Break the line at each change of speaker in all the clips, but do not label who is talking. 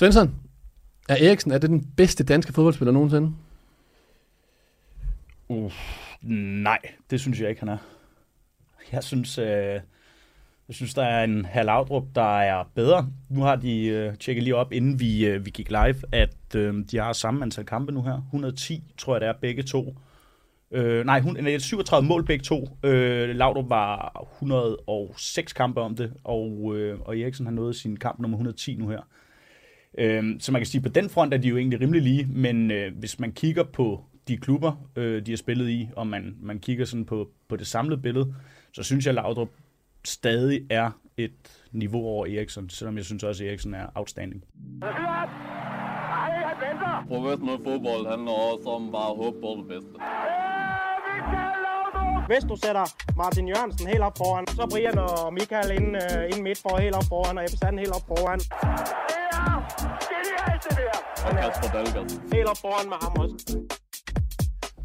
Svensson, er Eriksen er det den bedste danske fodboldspiller nogensinde?
Uh, nej, det synes jeg ikke, han er. Jeg synes, øh, jeg synes der er en Herr der er bedre. Nu har de øh, tjekket lige op, inden vi, øh, vi gik live, at øh, de har samme antal kampe nu her. 110, tror jeg det er, begge to. Øh, nej, hun, 37 mål begge to. Øh, Laudrup var 106 kampe om det, og, øh, og Eriksen har nået sin kamp nummer 110 nu her. Øh, så man kan sige, at på den front er de jo egentlig rimelig lige, men øh, hvis man kigger på de klubber, øh, de har spillet i, og man, man kigger sådan på, på det samlede billede, så synes jeg, at Laudrup stadig er et niveau over Eriksen, selvom jeg synes også, at Eriksen er outstanding.
Professionel fodbold handler også om bare at håbe på det bedste.
Hvis du sætter Martin Jørgensen helt op foran, så Brian og Michael ind, uh, ind midt for helt op foran, og Ebbe Sand helt op foran.
Og Kasper Dahlgaard.
Helt op foran med ham også.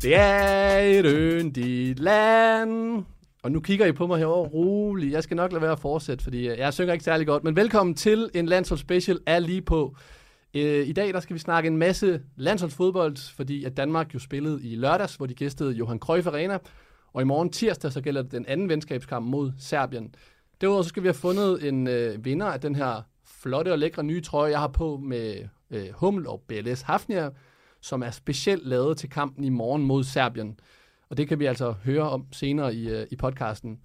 Det er et yndigt land. Og nu kigger I på mig herovre roligt. Jeg skal nok lade være at fortsætte, fordi jeg synger ikke særlig godt. Men velkommen til en landshold special er lige på. Øh, I dag der skal vi snakke en masse landsholdsfodbold, fordi at Danmark jo spillede i lørdags, hvor de gæstede Johan Cruyff Arena. Og i morgen tirsdag, så gælder det den anden venskabskamp mod Serbien. Derudover så skal vi have fundet en øh, vinder af den her flotte og lækre nye trøje, jeg har på med øh, Hummel og BLS Hafnia, som er specielt lavet til kampen i morgen mod Serbien. Og det kan vi altså høre om senere i, øh, i podcasten.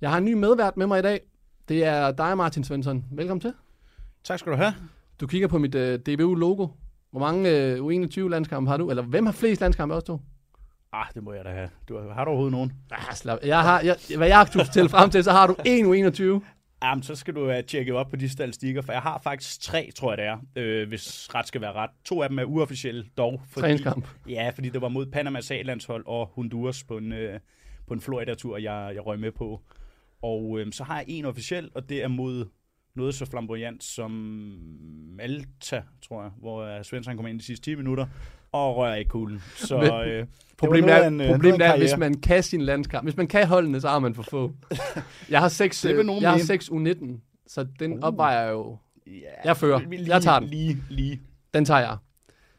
Jeg har en ny medvært med mig i dag. Det er dig, Martin Svensson. Velkommen til.
Tak skal du have.
Du kigger på mit øh, DBU-logo. Hvor mange øh, U21-landskampe har du? Eller hvem har flest landskampe også du?
Ah, det må jeg da have. Du, har du overhovedet nogen?
Ah, slap. Jeg har, jeg, hvad jeg har til frem til, så har du en U21.
Jamen, så skal du uh, tjekke op på de statistikker, for jeg har faktisk tre, tror jeg det er, øh, hvis ret skal være ret. To af dem er uofficielle dog. Fordi,
Træningskamp.
Ja, fordi det var mod Panamas A-landshold og Honduras på en, øh, på en Florida-tur, jeg, jeg røg med på. Og øh, så har jeg en officiel, og det er mod noget så flamboyant som Malta, tror jeg, hvor uh, Svensson kom ind de sidste 10 minutter og rører i kuglen. Så
Men-
øh,
Problemet er,
af en, øh,
problemet er hvis man kan sin landskamp. Hvis man kan holdene, så har man for få. Jeg har 6,
Det vil nogen
jeg har
mene.
6 U19, så den
Uh.
opvejer jo.
Ja,
Jeg fører.
lige,
Jeg tager den.
Lige, lige.
Den tager jeg.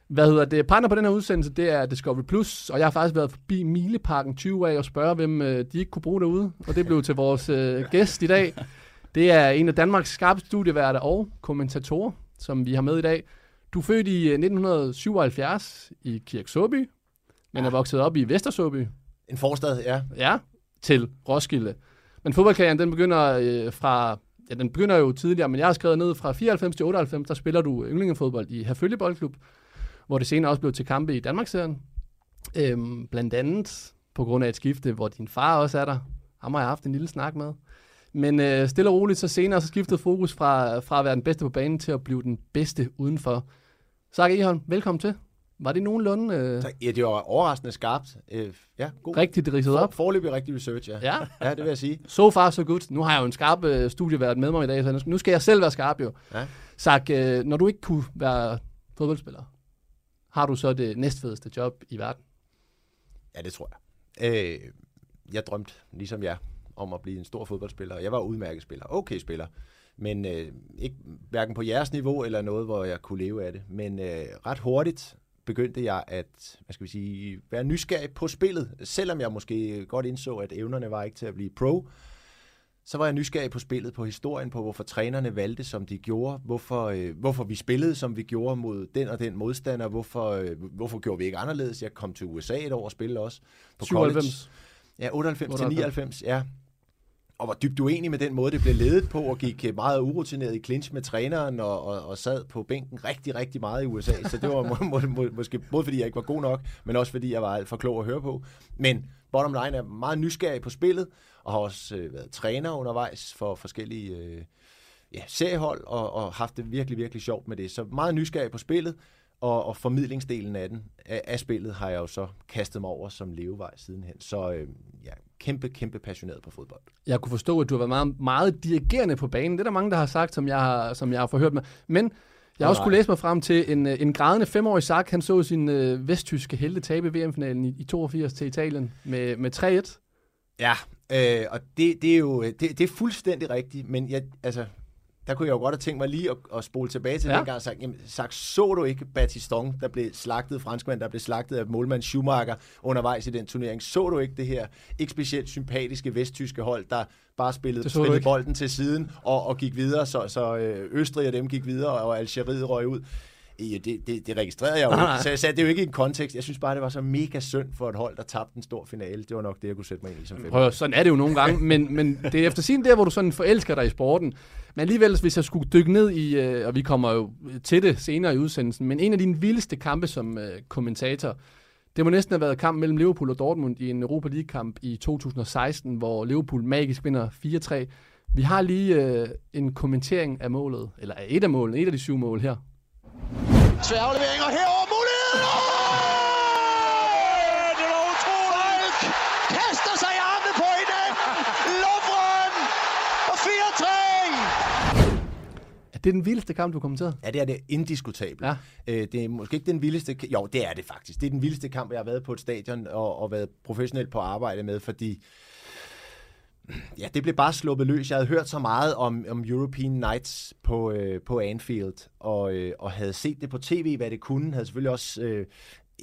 Hvad hedder det? Partner på den her udsendelse, det er Discovery Plus, og jeg har faktisk været forbi Mileparken 20 af og spørge, hvem øh, de ikke kunne bruge derude. Og det blev til vores øh, gæst i dag. Det er en af Danmarks skarpeste studieværter og kommentatorer, som vi har med i dag. Du er født i øh, 1977 i Kirksåby, men er vokset op i Vestersåby.
En forstad, ja.
Ja, til Roskilde. Men fodboldkarrieren, den begynder øh, fra, ja, den begynder jo tidligere, men jeg har skrevet ned fra 94 til 98, der spiller du yndlingefodbold i Herfølge Boldklub, hvor det senere også blev til kampe i Danmarksserien. Øhm, blandt andet på grund af et skifte, hvor din far også er der. Ham har jeg haft en lille snak med. Men øh, stille og roligt, så senere så skiftede fokus fra, fra at være den bedste på banen til at blive den bedste udenfor. Sak Eholm, velkommen til. Var det nogenlunde øh,
Tak. Ja, det var overraskende skarpt. Øh, ja, god.
rigtigt ridset
For,
op?
forløbig rigtig research, ja.
Ja,
Ja, det vil jeg sige.
So far, so good. Nu har jeg jo en skarp øh, studievært med mig i dag, så nu skal jeg selv være skarp jo.
Ja.
Sak, øh, når du ikke kunne være fodboldspiller, har du så det næstfedeste job i verden?
Ja, det tror jeg. Øh, jeg drømte, ligesom jeg, om at blive en stor fodboldspiller. Jeg var udmærket spiller, okay spiller, men øh, ikke hverken på jeres niveau eller noget, hvor jeg kunne leve af det. Men øh, ret hurtigt begyndte jeg at hvad skal vi sige, være nysgerrig på spillet, selvom jeg måske godt indså, at evnerne var ikke til at blive pro. Så var jeg nysgerrig på spillet, på historien, på hvorfor trænerne valgte, som de gjorde, hvorfor, øh, hvorfor vi spillede, som vi gjorde mod den og den modstander, hvorfor, øh, hvorfor gjorde vi ikke anderledes. Jeg kom til USA et år og spillede også på college.
97.
Ja, 98 til
98.
99, ja. Og var dybt uenig med den måde, det blev ledet på, og gik øh, meget urutineret i clinch med træneren, og, og, og sad på bænken rigtig, rigtig meget i USA. Så det var må, må, må, måske både fordi, jeg ikke var god nok, men også fordi, jeg var alt for klog at høre på. Men bottom line er meget nysgerrig på spillet, og har også øh, været træner undervejs for forskellige øh, ja, seriehold, og, og haft det virkelig, virkelig sjovt med det. Så meget nysgerrig på spillet, og, og formidlingsdelen af den, af, af spillet, har jeg jo så kastet mig over som levevej sidenhen. Så øh, ja, kæmpe, kæmpe passioneret på fodbold.
Jeg kunne forstå, at du har været meget, meget dirigerende på banen. Det er der mange, der har sagt, som jeg har, som jeg har forhørt med. Men jeg har også kunne læse mig frem til en, øh, en grædende femårig sak. Han så sin øh, vesttyske helte tabe VM-finalen i, i 82 til Italien med, med 3-1.
Ja, øh, og det, det er jo det, det er fuldstændig rigtigt, men jeg, altså, der kunne jeg jo godt have tænkt mig lige at, at spole tilbage til
Ja.
dengang og sagt, jamen, sagt, så du ikke Batiston, der blev slagtet, franskmand, der blev slagtet af målmand Schumacher undervejs i den turnering? Så du ikke det her ikke specielt sympatiske vesttyske hold, der bare spillede, spillede bolden til siden og, og gik videre, så, så øh, Østrig og dem gik videre, og Algeriet røg ud? Det, det, det registrerede jeg jo ikke. Så jeg sagde, det er jo ikke i en kontekst. Jeg synes bare, det var så mega synd for et hold, der tabte en stor finale. Det var nok det, jeg kunne sætte mig ind i som fem.
Prøv, sådan er det jo nogle gange, men, men det er efter sin der, hvor du sådan forelsker dig i sporten. Men alligevel, hvis jeg skulle dykke ned i, øh, og vi kommer jo til det senere i udsendelsen, men en af dine vildeste kampe som øh, kommentator, det må næsten have været kamp mellem Liverpool og Dortmund i en Europa League-kamp i 2016, hvor Liverpool magisk vinder 4-3. Vi har lige øh, en kommentering af målet, eller af et af målene, et af de syv mål her.
Svær aflevering, og herover mulighed! Det var utroligt! Folk kaster sig i armene på hinanden! Lovren! Og 4-3!
Er det den vildeste kamp, du har kommenteret?
Ja, det er det indiskutabelt.
Ja.
Øh, det er måske ikke den vildeste... Jo, det er det faktisk. Det er den vildeste kamp, jeg har været på et stadion og, og været professionel på arbejde med, fordi... Ja, det blev bare sluppet løs. Jeg havde hørt så meget om, om European Nights på, øh, på Anfield, og, øh, og havde set det på tv, hvad det kunne. Havde selvfølgelig også... Øh,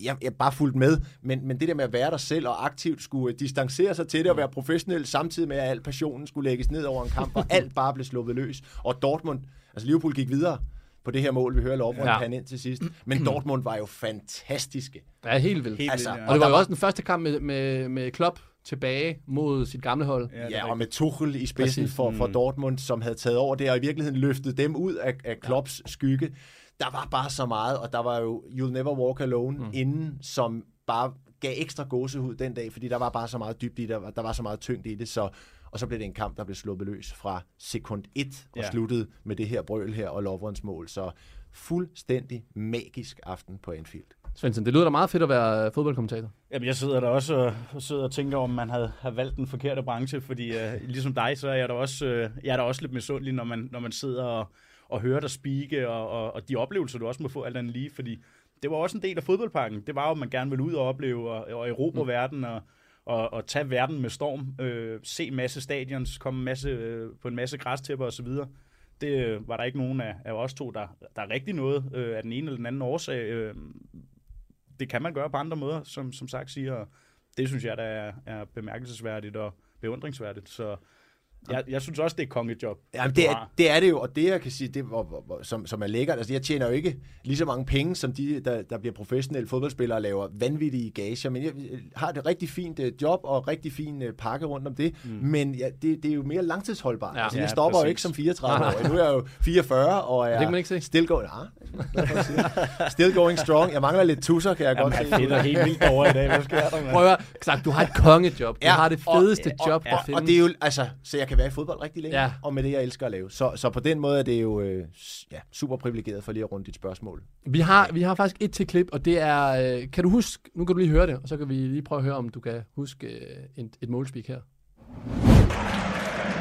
jeg, jeg bare fulgt med, men, men det der med at være der selv og aktivt skulle øh, distancere sig til det og være professionel, samtidig med at al passionen skulle lægges ned over en kamp, og alt bare blev sluppet løs. Og Dortmund, altså Liverpool gik videre på det her mål, vi hører Lovren
Ja.
ind til sidst. Men Dortmund var jo fantastiske.
Ja, helt vildt.
Helt
Altså,
vildt, ja.
Og det var jo også den første kamp med, med, med Klopp tilbage mod sit gamle hold.
Ja, det
Ja, og med Tuchel i spidsen
Præcis.
for, for Dortmund, som havde taget over det, og i virkeligheden løftet dem ud af, af Klopps skygge. Der var bare så meget, og der var jo You'll Never Walk Alone mm. inden, som bare gav ekstra gåsehud den dag, fordi der var bare så meget dybt i det, der var, der var så meget tyngde i det, så, og så blev det en kamp, der blev sluppet løs fra sekund 1 og
Ja.
sluttede med det her brøl her og Lovrens mål. Så fuldstændig magisk aften på Anfield.
Svendsen, det lyder da meget fedt at være fodboldkommentator.
Jamen, jeg sidder der også og, og sidder og tænker, om man havde, havde valgt den forkerte branche, fordi uh, ligesom dig, så er jeg da også, uh, jeg er da også lidt misundelig, når man, når man sidder og, og hører dig speake, og, og, og de oplevelser, du også må få alt andet lige, fordi det var også en del af fodboldpakken. Det var jo, at man gerne ville ud og opleve og, og erobre mm. verden og, og, og tage verden med storm, øh, se masse stadions, komme masse, øh, på en masse græstæpper osv. Det øh, var der ikke nogen af, af os to, der, der er rigtig noget øh, af den ene eller den anden årsag. Øh, det kan man gøre på andre måder, som, som sagt siger. Det synes jeg, der er, er bemærkelsesværdigt og beundringsværdigt. Så jeg, jeg synes også, det er kongejob.
Jamen, det, er, det er det jo, og det jeg kan sige, det, hvor, hvor, hvor, som, som er lækkert, altså jeg tjener jo ikke lige så mange penge, som de, der, der bliver professionelle fodboldspillere og laver vanvittige gager, men jeg jeg har et rigtig fint uh, job og rigtig fin uh, pakke rundt om det, mm. men ja, det, det er jo mere langtidsholdbart.
Ja.
Ja, altså,
Ja,
jeg stopper jo
præcis.
ikke som 34 år. Nu er jeg jo 44 og er
kan man ikke se.
still going, ah, still going strong. Jeg mangler lidt tusser, kan jeg
Jamen,
godt se.
fedter helt vildt over i dag. Hvad sker der, mand?
Prøv at høre, sagt, du har et kongejob. Du
Ja,
har det fedeste
og-
job, der
og,
findes.
og det er jo, altså, så jeg kan være i fodbold rigtig længe,
Ja.
og med det, jeg elsker at lave. Så, så på den måde er det jo øh, ja, super privilegeret for lige at runde dit spørgsmål.
Vi har, vi har faktisk et til klip, og det er, øh, kan du huske, nu kan du lige høre det, og så kan vi lige prøve at høre, om du kan huske øh, et, et målspeak her.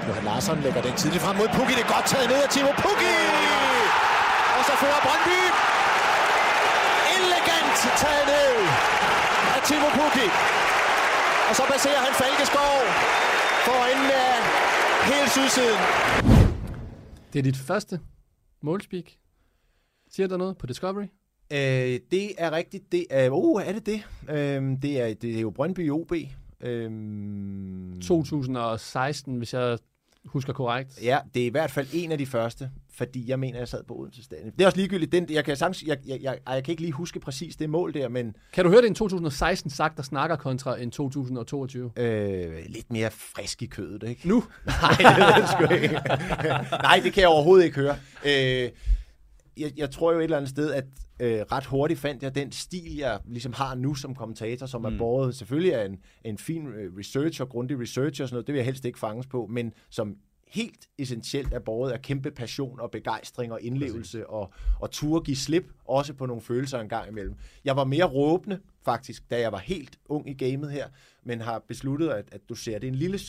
Johan Larsson lægger den tidligt frem mod Pukki. Det er godt taget ned af Timo Pukki! Og så får Brøndby elegant taget ned af Timo Pukki. Og så baserer han Falkeskov for enden af hele sydsiden.
Det er dit første målspeak. Siger der noget på Discovery?
Øh, det er rigtigt. Det er, uh, er det det? Øh, det, er, det er jo Brøndby OB. Øh,
2016, hvis jeg husker korrekt.
Ja, det er i hvert fald en af de første, fordi jeg mener, jeg sad på Odense Stadion. Det er også ligegyldigt. Den, jeg, kan sagtens, jeg, jeg, jeg, jeg kan ikke lige huske præcis det mål der, men
Kan du høre det en 2016 sagt, der snakker kontra en 2022?
øh, lidt mere frisk i kødet, ikke?
Nu?
Nej, det ved sgu ikke. Nej, det kan jeg overhovedet ikke høre. Øh, jeg, jeg tror jo et eller andet sted, at øh, ret hurtigt fandt jeg den stil, jeg ligesom har nu som kommentator, som mm. er båret selvfølgelig af en, en fin øh, research og grundig research og sådan noget. Det vil jeg helst ikke fanges på, men som helt essentielt er båret af kæmpe passion og begejstring og indlevelse og, og turde give slip, også på nogle følelser en gang imellem. Jeg var mere råbende, faktisk, da jeg var helt ung i gamet her, men har besluttet, at, at du ser det en lille,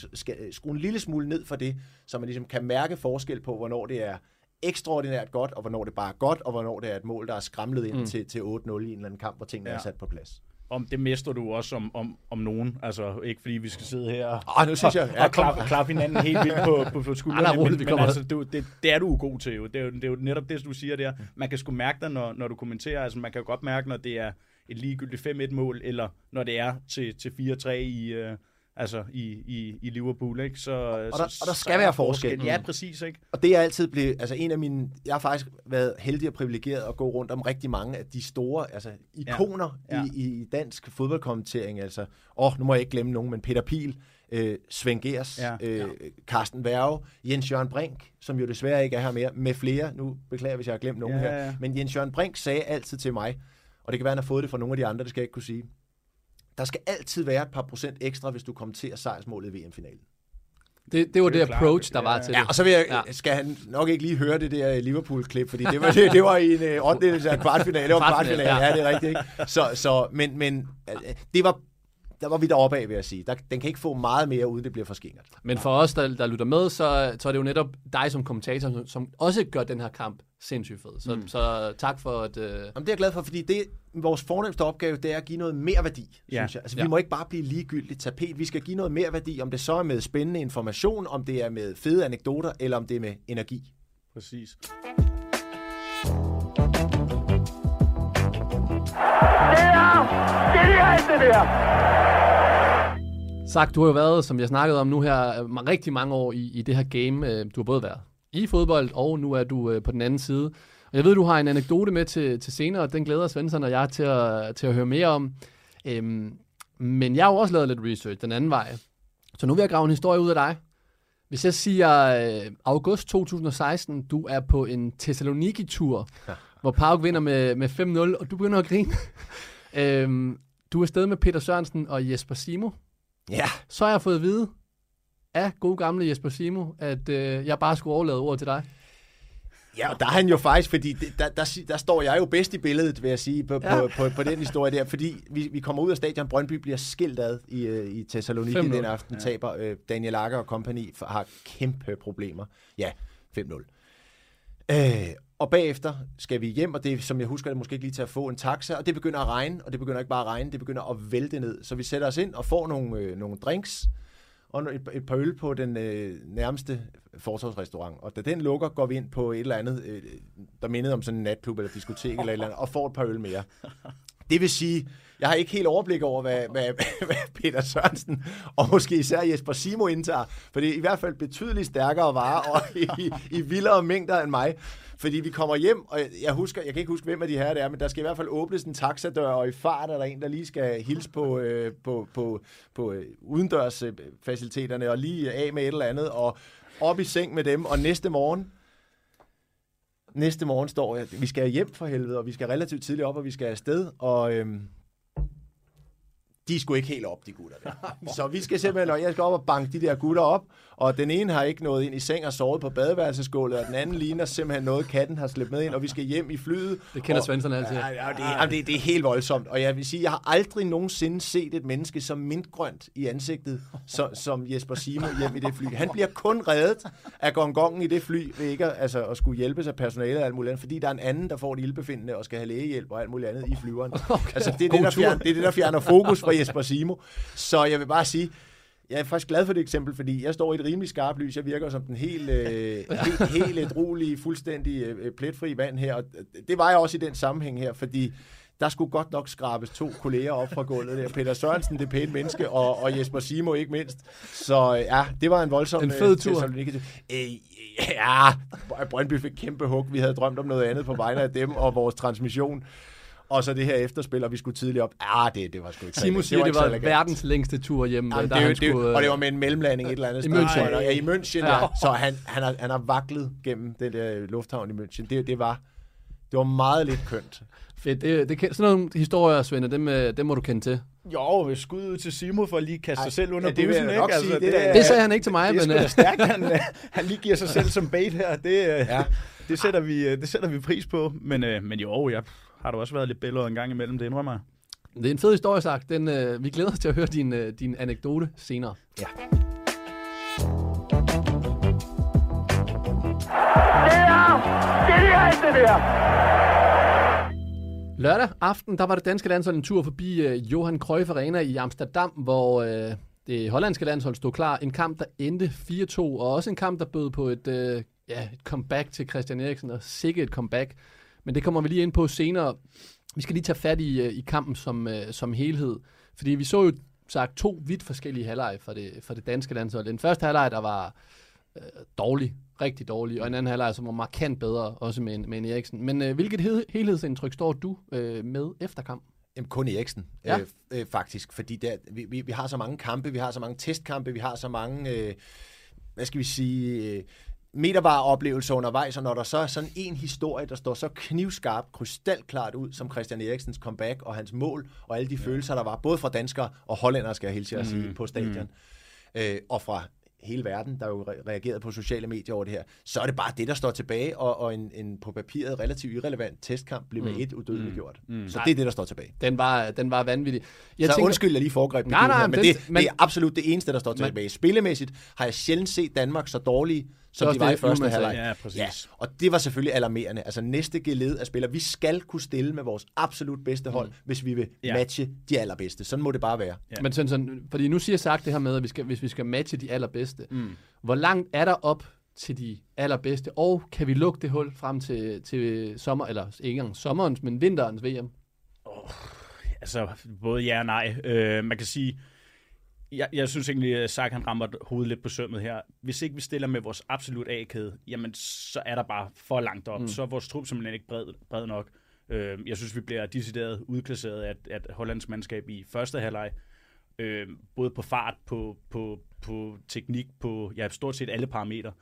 skrue en lille smule ned for det, så man ligesom kan mærke forskel på, hvornår det er ekstraordinært godt, og hvornår det bare er godt, og hvornår det er et mål, der er skramlet ind mm. til, til 8-0 i en eller anden kamp, hvor tingene. Ja. er sat på plads.
Om det mister du også om, om, om nogen. Altså, ikke fordi vi skal sidde her og,
Ah, nu synes jeg...
og klappe, klappe hinanden helt vildt på, på, på skuldrene.
Roligt,
men, men altså, du, det, det er du god til. Jo. Det, er jo, det er jo netop det, du siger der. Man kan sgu mærke dig, når, når du kommenterer. Altså, man kan jo godt mærke, når det er et ligegyldigt 5-1-mål, eller når det er til, til 4-3 i, øh, altså i, i, i Liverpool. Ikke? Så, og
der- og der skal være forskel.
Ja, præcis. Ikke?
Og det er altid blevet, altså en af mine, jeg har faktisk været heldig og privilegeret at gå rundt om rigtig mange af de store, altså ikoner
Ja.
ja. I, i dansk fodboldkommentering, altså, åh, nu må jeg ikke glemme nogen, men Peter Pil, øh, Svend Gers,
Ja.
ja. øh, Carsten Værge, Jens Jørgen Brink, som jo desværre ikke er her mere, med flere, nu beklager hvis jeg har glemt nogen
Ja,
her,
ja.
men Jens Jørgen Brink sagde altid til mig, og det kan være, han har fået det fra nogle af de andre, det skal jeg ikke kunne sige, der skal altid være et par procent ekstra, hvis du kommenterer sejrsmålet i VM-finalen.
Det, det var
Det
det,
er klart.
approach, der var
Ja.
til
Ja,
det.
og så vil jeg,
Ja.
ja. skal han nok ikke lige høre det der Liverpool-klip, fordi det var, det, det var i en øh, 8. af kvartfinale. Det var
Kvartfinale,
kvartfinale,
ja.
ja. det er rigtigt. Ikke? Så, så, men, men øh, det var, der var vi deroppe af, vil jeg sige. Der, den kan ikke få meget mere, uden det bliver for skingert.
Men for os, der, der lytter med, så, så er det jo netop dig som kommentator, som, som også gør den her kamp sindssygt fed. Så, mm. så tak for at... Øh,
Jamen, det er jeg glad for, fordi det, vores fornemmeste opgave, det er at give noget mere værdi,
Ja.
synes jeg. Altså, vi
Ja.
må ikke bare blive ligegyldigt tapet. Vi skal give noget mere værdi, om det så er med spændende information, om det er med fede anekdoter, eller om det er med energi.
Præcis.
Sagt, du har jo været, som jeg snakkede om nu her, øh, rigtig mange år i, i det her game. Øh, Du har både været i fodbold, og nu er du øh, på den anden side. Og jeg ved, du har en anekdote med til, til senere, og den glæder Svensson og jeg til at, til at høre mere om. Øhm, men jeg har jo også lavet lidt research den anden vej. Så nu vil jeg grave en historie ud af dig. Hvis jeg siger øh, august 2016, du er på en Thessaloniki-tur, ja. hvor Pauk vinder med, med 5-0, og du begynder at grine. øhm, du er afsted med Peter Sørensen og Jesper Simo.
Ja.
Så har jeg fået at vide af gode gamle Jesper Simo, at øh, jeg bare skulle overlade ordet til dig.
Ja, og der er han jo faktisk, fordi det, der, der, der står jeg jo bedst i billedet, vil jeg sige, på,
Ja.
på, på, på den historie der, fordi vi, vi kommer ud af stadion, Brøndby bliver skilt ad i, øh, i Thessaloniki
5-0.
den aften, ja. taber øh, Daniel Akker og company for, har kæmpe problemer. Ja, 5-0. Øh, og bagefter skal vi hjem, og det er, som jeg husker det, måske ikke lige til at få en taxa, og det begynder at regne, og det begynder ikke bare at regne, det begynder at vælte ned. Så vi sætter os ind og får nogle, øh, nogle drinks, og et, et par øl på den øh, nærmeste fortorvsrestaurant. Og da den lukker, går vi ind på et eller andet, øh, der mindede om sådan en natklub eller diskotek eller et eller andet, og får et par øl mere. Det vil sige, jeg har ikke helt overblik over, hvad, hvad, hvad Peter Sørensen og måske især Jesper Simo indtager, for det er i hvert fald betydeligt stærkere varer og i, i vildere mængder end mig. Fordi vi kommer hjem, og jeg husker, jeg kan ikke huske, hvem af de her det er, men der skal i hvert fald åbnes en taxadør, og i fart er der en, der lige skal hilse på, øh, på, på, på øh, udendørsfaciliteterne, og lige af med et eller andet, og op i seng med dem, og næste morgen, næste morgen står jeg, vi skal hjem for helvede, og vi skal relativt tidligt op, og vi skal afsted, og øhm, de er sgu ikke helt op, de gutter der. Så vi skal simpelthen, og jeg skal op og banke de der gutter op, og den ene har ikke nået ind i seng og sovet på badeværelsesgulvet, og den anden ligner simpelthen noget, katten har slæbt med ind, og vi skal hjem i flyet.
Det kender
og,
Svensson altid.
Ja, ja, det, er, det, det er helt voldsomt, og jeg vil sige, jeg har aldrig nogensinde set et menneske så mintgrønt i ansigtet, som, som Jesper Simo hjem i det fly. Han bliver kun reddet af gongongen i det fly, ved ikke at, altså, at skulle hjælpes af personalet og alt muligt andet, fordi der er en anden, der får et ildbefindende og skal have lægehjælp og alt muligt andet i flyveren. Okay. Altså, det er det, der fjerner, det er det, der fjerner fokus fra Jesper Simo. Så jeg vil bare sige, jeg er faktisk glad for det eksempel, fordi jeg står i et rimelig skarpt lys. Jeg virker som den helt, øh, helt, helt ædruelige, fuldstændig øh, pletfri mand her. Og det var jeg også i den sammenhæng her, fordi der skulle godt nok skrabes to kolleger op fra gulvet der. Peter Sørensen, det pæne menneske, og, og Jesper Simo ikke mindst. Så øh, ja, det var en voldsom...
En fed
øh,
tur.
Øh, ja, Brøndby fik kæmpe hug. Vi havde drømt om noget andet på vegne af dem og vores transmission. Og så det her efterspil, og vi skulle tidligt op. Ah, det, det var sgu ikke
Simo siger, det
ikke så
var verdens længste tur hjem.
Jamen,
da
det, er
han
det,
skulle,
og det var
øh,
med en mellemlanding et eller andet
I
sted.
München.
tror jeg. Ja, i München,
Ja.
ja. Så han, han, har, han har vaklet gennem den der lufthavn i München. Det, det, var, det var meget lidt kønt.
Fedt. Det, det, sådan nogle historier, Svende, dem, øh, dem må du kende til.
Jo, skud ud til Simo for at lige kaste
Ej,
sig selv under
ja, det vil
bussen, ikke?
sige, det
det,
er-
Det sagde han ikke til mig,
det er
men...
sgu da
øh,
stærkt, han, øh, han lige giver sig selv som bait her. Det, ja. Det, sætter vi, øh, det sætter vi pris på. Men, øh, men jo, jeg har du også været lidt billeder en gang imellem, det indrømmer jeg.
Det er en fed historie, sagt. Den, øh, vi glæder os til at høre din, øh, din anekdote senere.
Ja.
Lørdag aften, der var det danske landshold en tur forbi uh, Johan Cruyff Arena i Amsterdam, hvor uh, det hollandske landshold stod klar. En kamp, der endte 4-2, og også en kamp, der bød på et, uh, ja, et comeback til Christian Eriksen, og sikkert et comeback. Men det kommer vi lige ind på senere. Vi skal lige tage fat i, uh, i kampen som, uh, som helhed, fordi vi så jo sagt to vidt forskellige halvleg for det, for det danske landshold. Den første halvleg, der var uh, dårlig, rigtig dårlig, og en anden halvleg, som var markant bedre, også med en, med en Eriksen. Men øh, hvilket hed, helhedsindtryk står du øh, med efter kampen?
Jamen, kun Eriksen,
Ja.
øh, øh, faktisk. Fordi der, vi, vi, vi har så mange kampe, vi har så mange testkampe, vi har så mange, øh, hvad skal vi sige, øh, meterbare oplevelser undervejs, og når der så er sådan en historie, der står så knivskarpt, krystalklart ud, som Christian Eriksens comeback og hans mål, og alle de ja. følelser, der var, både fra danskere og hollændere, skal jeg hilse at sige, på stadion, mm. øh, og fra hele verden, der jo re- reagerede på sociale medier over det her, så er det bare det, der står tilbage, og, og en, en på papiret relativt irrelevant testkamp blev med et udødeligt gjort. Mm. Så det er det, der står tilbage.
Den var, den var vanvittig.
Jeg så tænker, undskyld, jeg lige foregreb
Nej, nej,
her, men
den-
det,
men-
det er absolut det eneste, der står tilbage. Spillemæssigt har jeg sjældent set Danmark så dårlige, som
også
de var i
det,
første halvleg.
Ja, præcis.
Ja, og det var selvfølgelig alarmerende. Altså næste geled af spillere. Vi skal kunne stille med vores absolut bedste hold, mm. hvis vi vil
Ja.
matche de allerbedste. Sådan må det bare være.
Men sådan, sådan, fordi nu siger sagt det her med, at vi skal, hvis vi skal matche de allerbedste. Mm. Hvor langt er der op til de allerbedste? Og kan vi lukke det hul frem til, til sommer, eller ikke engang sommerens, men vinterens VM?
Altså, både ja og nej. Øh, man kan sige, jeg, jeg synes egentlig, at Sark han rammer hovedet lidt på sømmet her. Hvis ikke vi stiller med vores absolut A-kæde, jamen så er der bare for langt op. Mm. Så er vores trup simpelthen ikke bred, bred nok. Øh, jeg synes, vi bliver decideret udklasseret af, af Hollands mandskab i første halvleg. Øh, både på fart, på, på, på teknik, på ja, stort set alle parametre.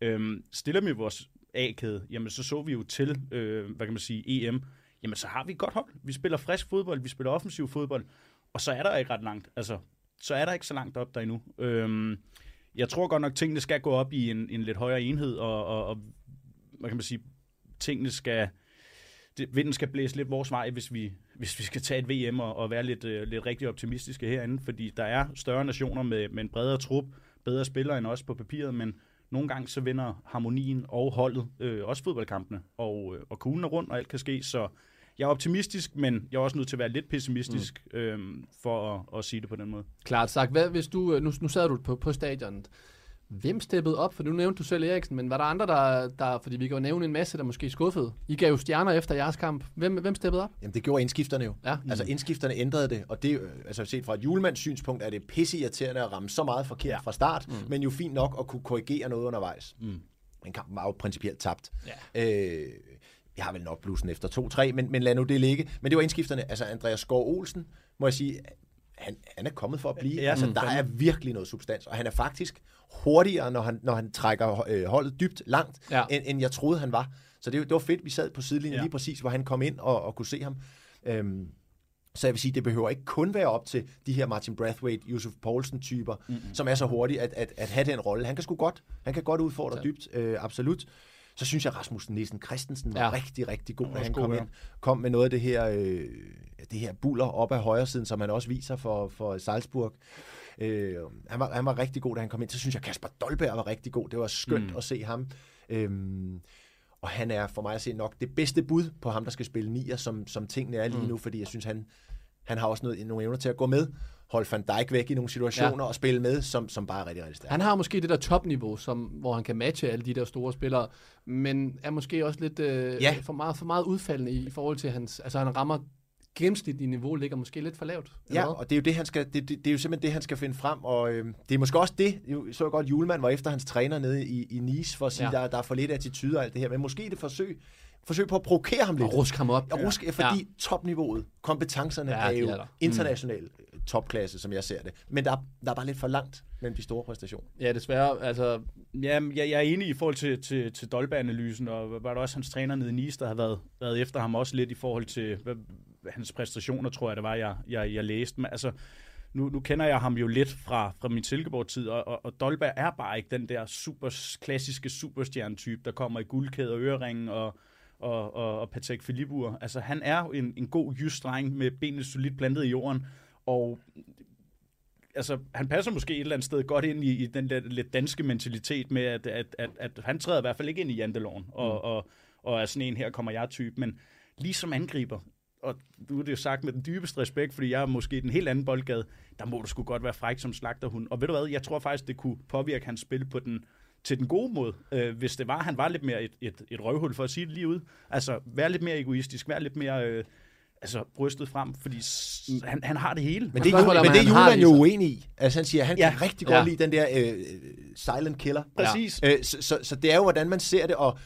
Øh, stiller vi vores A-kæde, jamen så så vi jo til, øh, hvad kan man sige, EM, jamen så har vi et godt hold. Vi spiller frisk fodbold, vi spiller offensiv fodbold, og så er der ikke ret langt. Altså, så er der ikke så langt op der endnu. Øhm, jeg tror godt nok, tingene skal gå op i en, en lidt højere enhed, og, og, og hvad kan man sige, tingene skal, det, vinden skal blæse lidt vores vej, hvis vi, hvis vi skal tage et VM og, og være lidt, øh, lidt rigtig optimistiske herinde, fordi der er større nationer med, med en bredere trup, bedre spillere end os på papiret, men nogle gange så vinder harmonien og holdet øh, også fodboldkampene, og, øh, og kuglen er rundt, og alt kan ske, så jeg er optimistisk, men jeg er også nødt til at være lidt pessimistisk, mm. øhm, for at, at sige det på den måde.
Klart sagt. Hvad, hvis du, øh, nu, nu sad du på, på stadionet. Hvem steppede op? For nu nævnte du selv Eriksen, men var der andre, der, der fordi vi kan jo nævne en masse, der måske skuffede. I gav jo stjerner efter jeres kamp. Hvem, hvem steppede op?
Jamen, det gjorde indskifterne jo.
Ja.
Altså, indskifterne ændrede det, og det, øh, altså set fra et julemands synspunkt, er det pisseirriterende at ramme så meget forkert ja. fra start, mm. men jo fint nok at kunne korrigere noget undervejs. Mm. Men kampen var jo principielt tabt. Ja. Øh, jeg har vel nok blussen efter 2-3, men, men lad nu det ligge. Men det var indskifterne. Altså, Andreas Skov Olsen, må jeg sige, han, han er kommet for at blive.
Ja,
altså,
mm.
der er virkelig noget substans, og han er faktisk hurtigere, når han, når han trækker øh, holdet dybt langt,
Ja.
end, end jeg troede, han var. Så det, det var fedt, vi sad på sidelinjen
Ja.
ja. lige præcis, hvor han kom ind og, og kunne se ham. Øhm, så jeg vil sige, det behøver ikke kun være op til de her Martin Brathwaite, Yusuf Poulsen-typer, mm-hmm. som er så hurtige at, at, at have den rolle. Han kan sgu godt, han kan godt udfordre
Ja.
dybt, øh, absolut. Så synes jeg, Rasmus Nielsen Christensen var
Ja.
rigtig, rigtig god, da han kom ind. Kom med noget af det her, øh, det her buller op ad højre siden, som han også viser for, for Salzburg. Øh, han, var, han var rigtig god, da han kom ind. Så synes jeg, Kasper Dolberg var rigtig god. Det var skønt mm. at se ham. Øhm, og han er for mig at se nok det bedste bud på ham, der skal spille nier, som, som tingene er lige
Mm.
nu, fordi jeg synes, han, han har også noget, nogle evner til at gå med, holde Van Dijk væk i nogle situationer
Ja.
og spille med, som, som bare er rigtig, rigtig stærkt.
Han har måske det der topniveau, som, hvor han kan matche alle de der store spillere, men er måske også lidt øh,
Ja.
for, meget, for meget udfaldende i, i forhold til hans... Altså han rammer gennemsnitlige niveau, ligger måske lidt for lavt.
Ja,
hvad?
og det er jo det, han skal, det, det, det er jo simpelthen det, han skal finde frem, og øh, det er måske også det, jo, så jeg godt, Julemand var efter hans træner nede i, i Nice, for at sige,
ja.
der, der er for lidt attitude og alt det her, men måske det forsøg, forsøg på at provokere ham lidt.
Og rusk ham op.
Og rusk, fordi ja. topniveauet, kompetencerne
Ja,
ja, er jo
er. Mm.
international øh, topklasse, som jeg ser det. Men der, er- der er bare lidt for langt mellem de store præstationer.
Ja, desværre. Altså,
Ja, jeg, jeg er enig i forhold til, til, til Dolberg-analysen, og var der også hans træner nede i Nice, der har været, været efter ham også lidt i forhold til hvad hans præstationer, tror jeg, det var, jeg, jeg, jeg læste. Men altså, nu, nu kender jeg ham jo lidt fra, fra min Silkeborg-tid, og, og, og Dolberg er bare ikke den der super, klassiske superstjernetype, der kommer i guldkæde og øreringen og, og, og, og Patek Philippur. Altså, han er en, en god jysk dreng med benene solidt plantet i jorden, og altså, han passer måske et eller andet sted godt ind i, i den der lidt danske mentalitet med, at, at, at, at han træder i hvert fald ikke ind i janteloven, og, mm. og, og er sådan en her kommer jeg type, men lige som angriber, og du er det jo sagt med den dybeste respekt, fordi jeg er måske i den helt anden boldgade, der må du sgu godt være fræk som slagterhund. Og ved du hvad, jeg tror faktisk, det kunne påvirke hans spil på den, til den gode måde, øh, hvis det var, han var lidt mere et, et, et røvhul, for at sige det lige ud. Altså, være lidt mere egoistisk, være lidt mere øh, altså, brystet frem, fordi s- han, han har det hele.
Men det, er, men det er Julian jo uenig i. Altså han siger, at han
Ja.
kan rigtig
Ja.
godt lide den der øh, silent killer.
Præcis.
Øh, så, så, så det er jo, hvordan man ser det, og,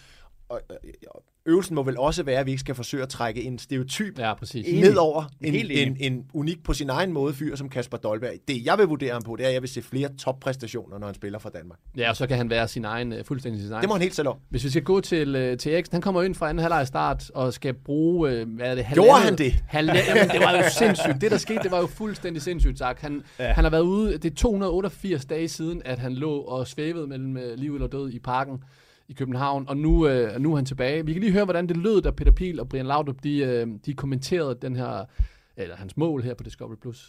og, øvelsen må vel også være, at vi ikke skal forsøge at trække en stereotyp
Ja, præcis.
Enig.
nedover en, en, en unik på sin egen måde fyr som Kasper Dolberg. Det jeg vil vurdere ham på, det er, at jeg vil se flere toppræstationer, når han spiller for Danmark.
Ja, og så kan han være sin egen, øh, fuldstændig sin egen.
Det må han helt selv om.
Hvis vi skal gå til, øh, til Eriksen, han kommer ind fra anden halvleg start og skal bruge, øh, hvad er det,
Gjorde
halvandet-
han det?
Halv, jamen, det var jo sindssygt. Det, der skete, det var jo fuldstændig sindssygt, sagt. Han, ja. Han har været ude, det er 288 dage siden, at han lå og svævede mellem liv eller død i parken i København, og nu, øh, nu er han tilbage. Vi kan lige høre, hvordan det lød, da Peter Pil og Brian Laudrup, de, øh, de kommenterede den her, eller hans mål her på Discovery+. Plus.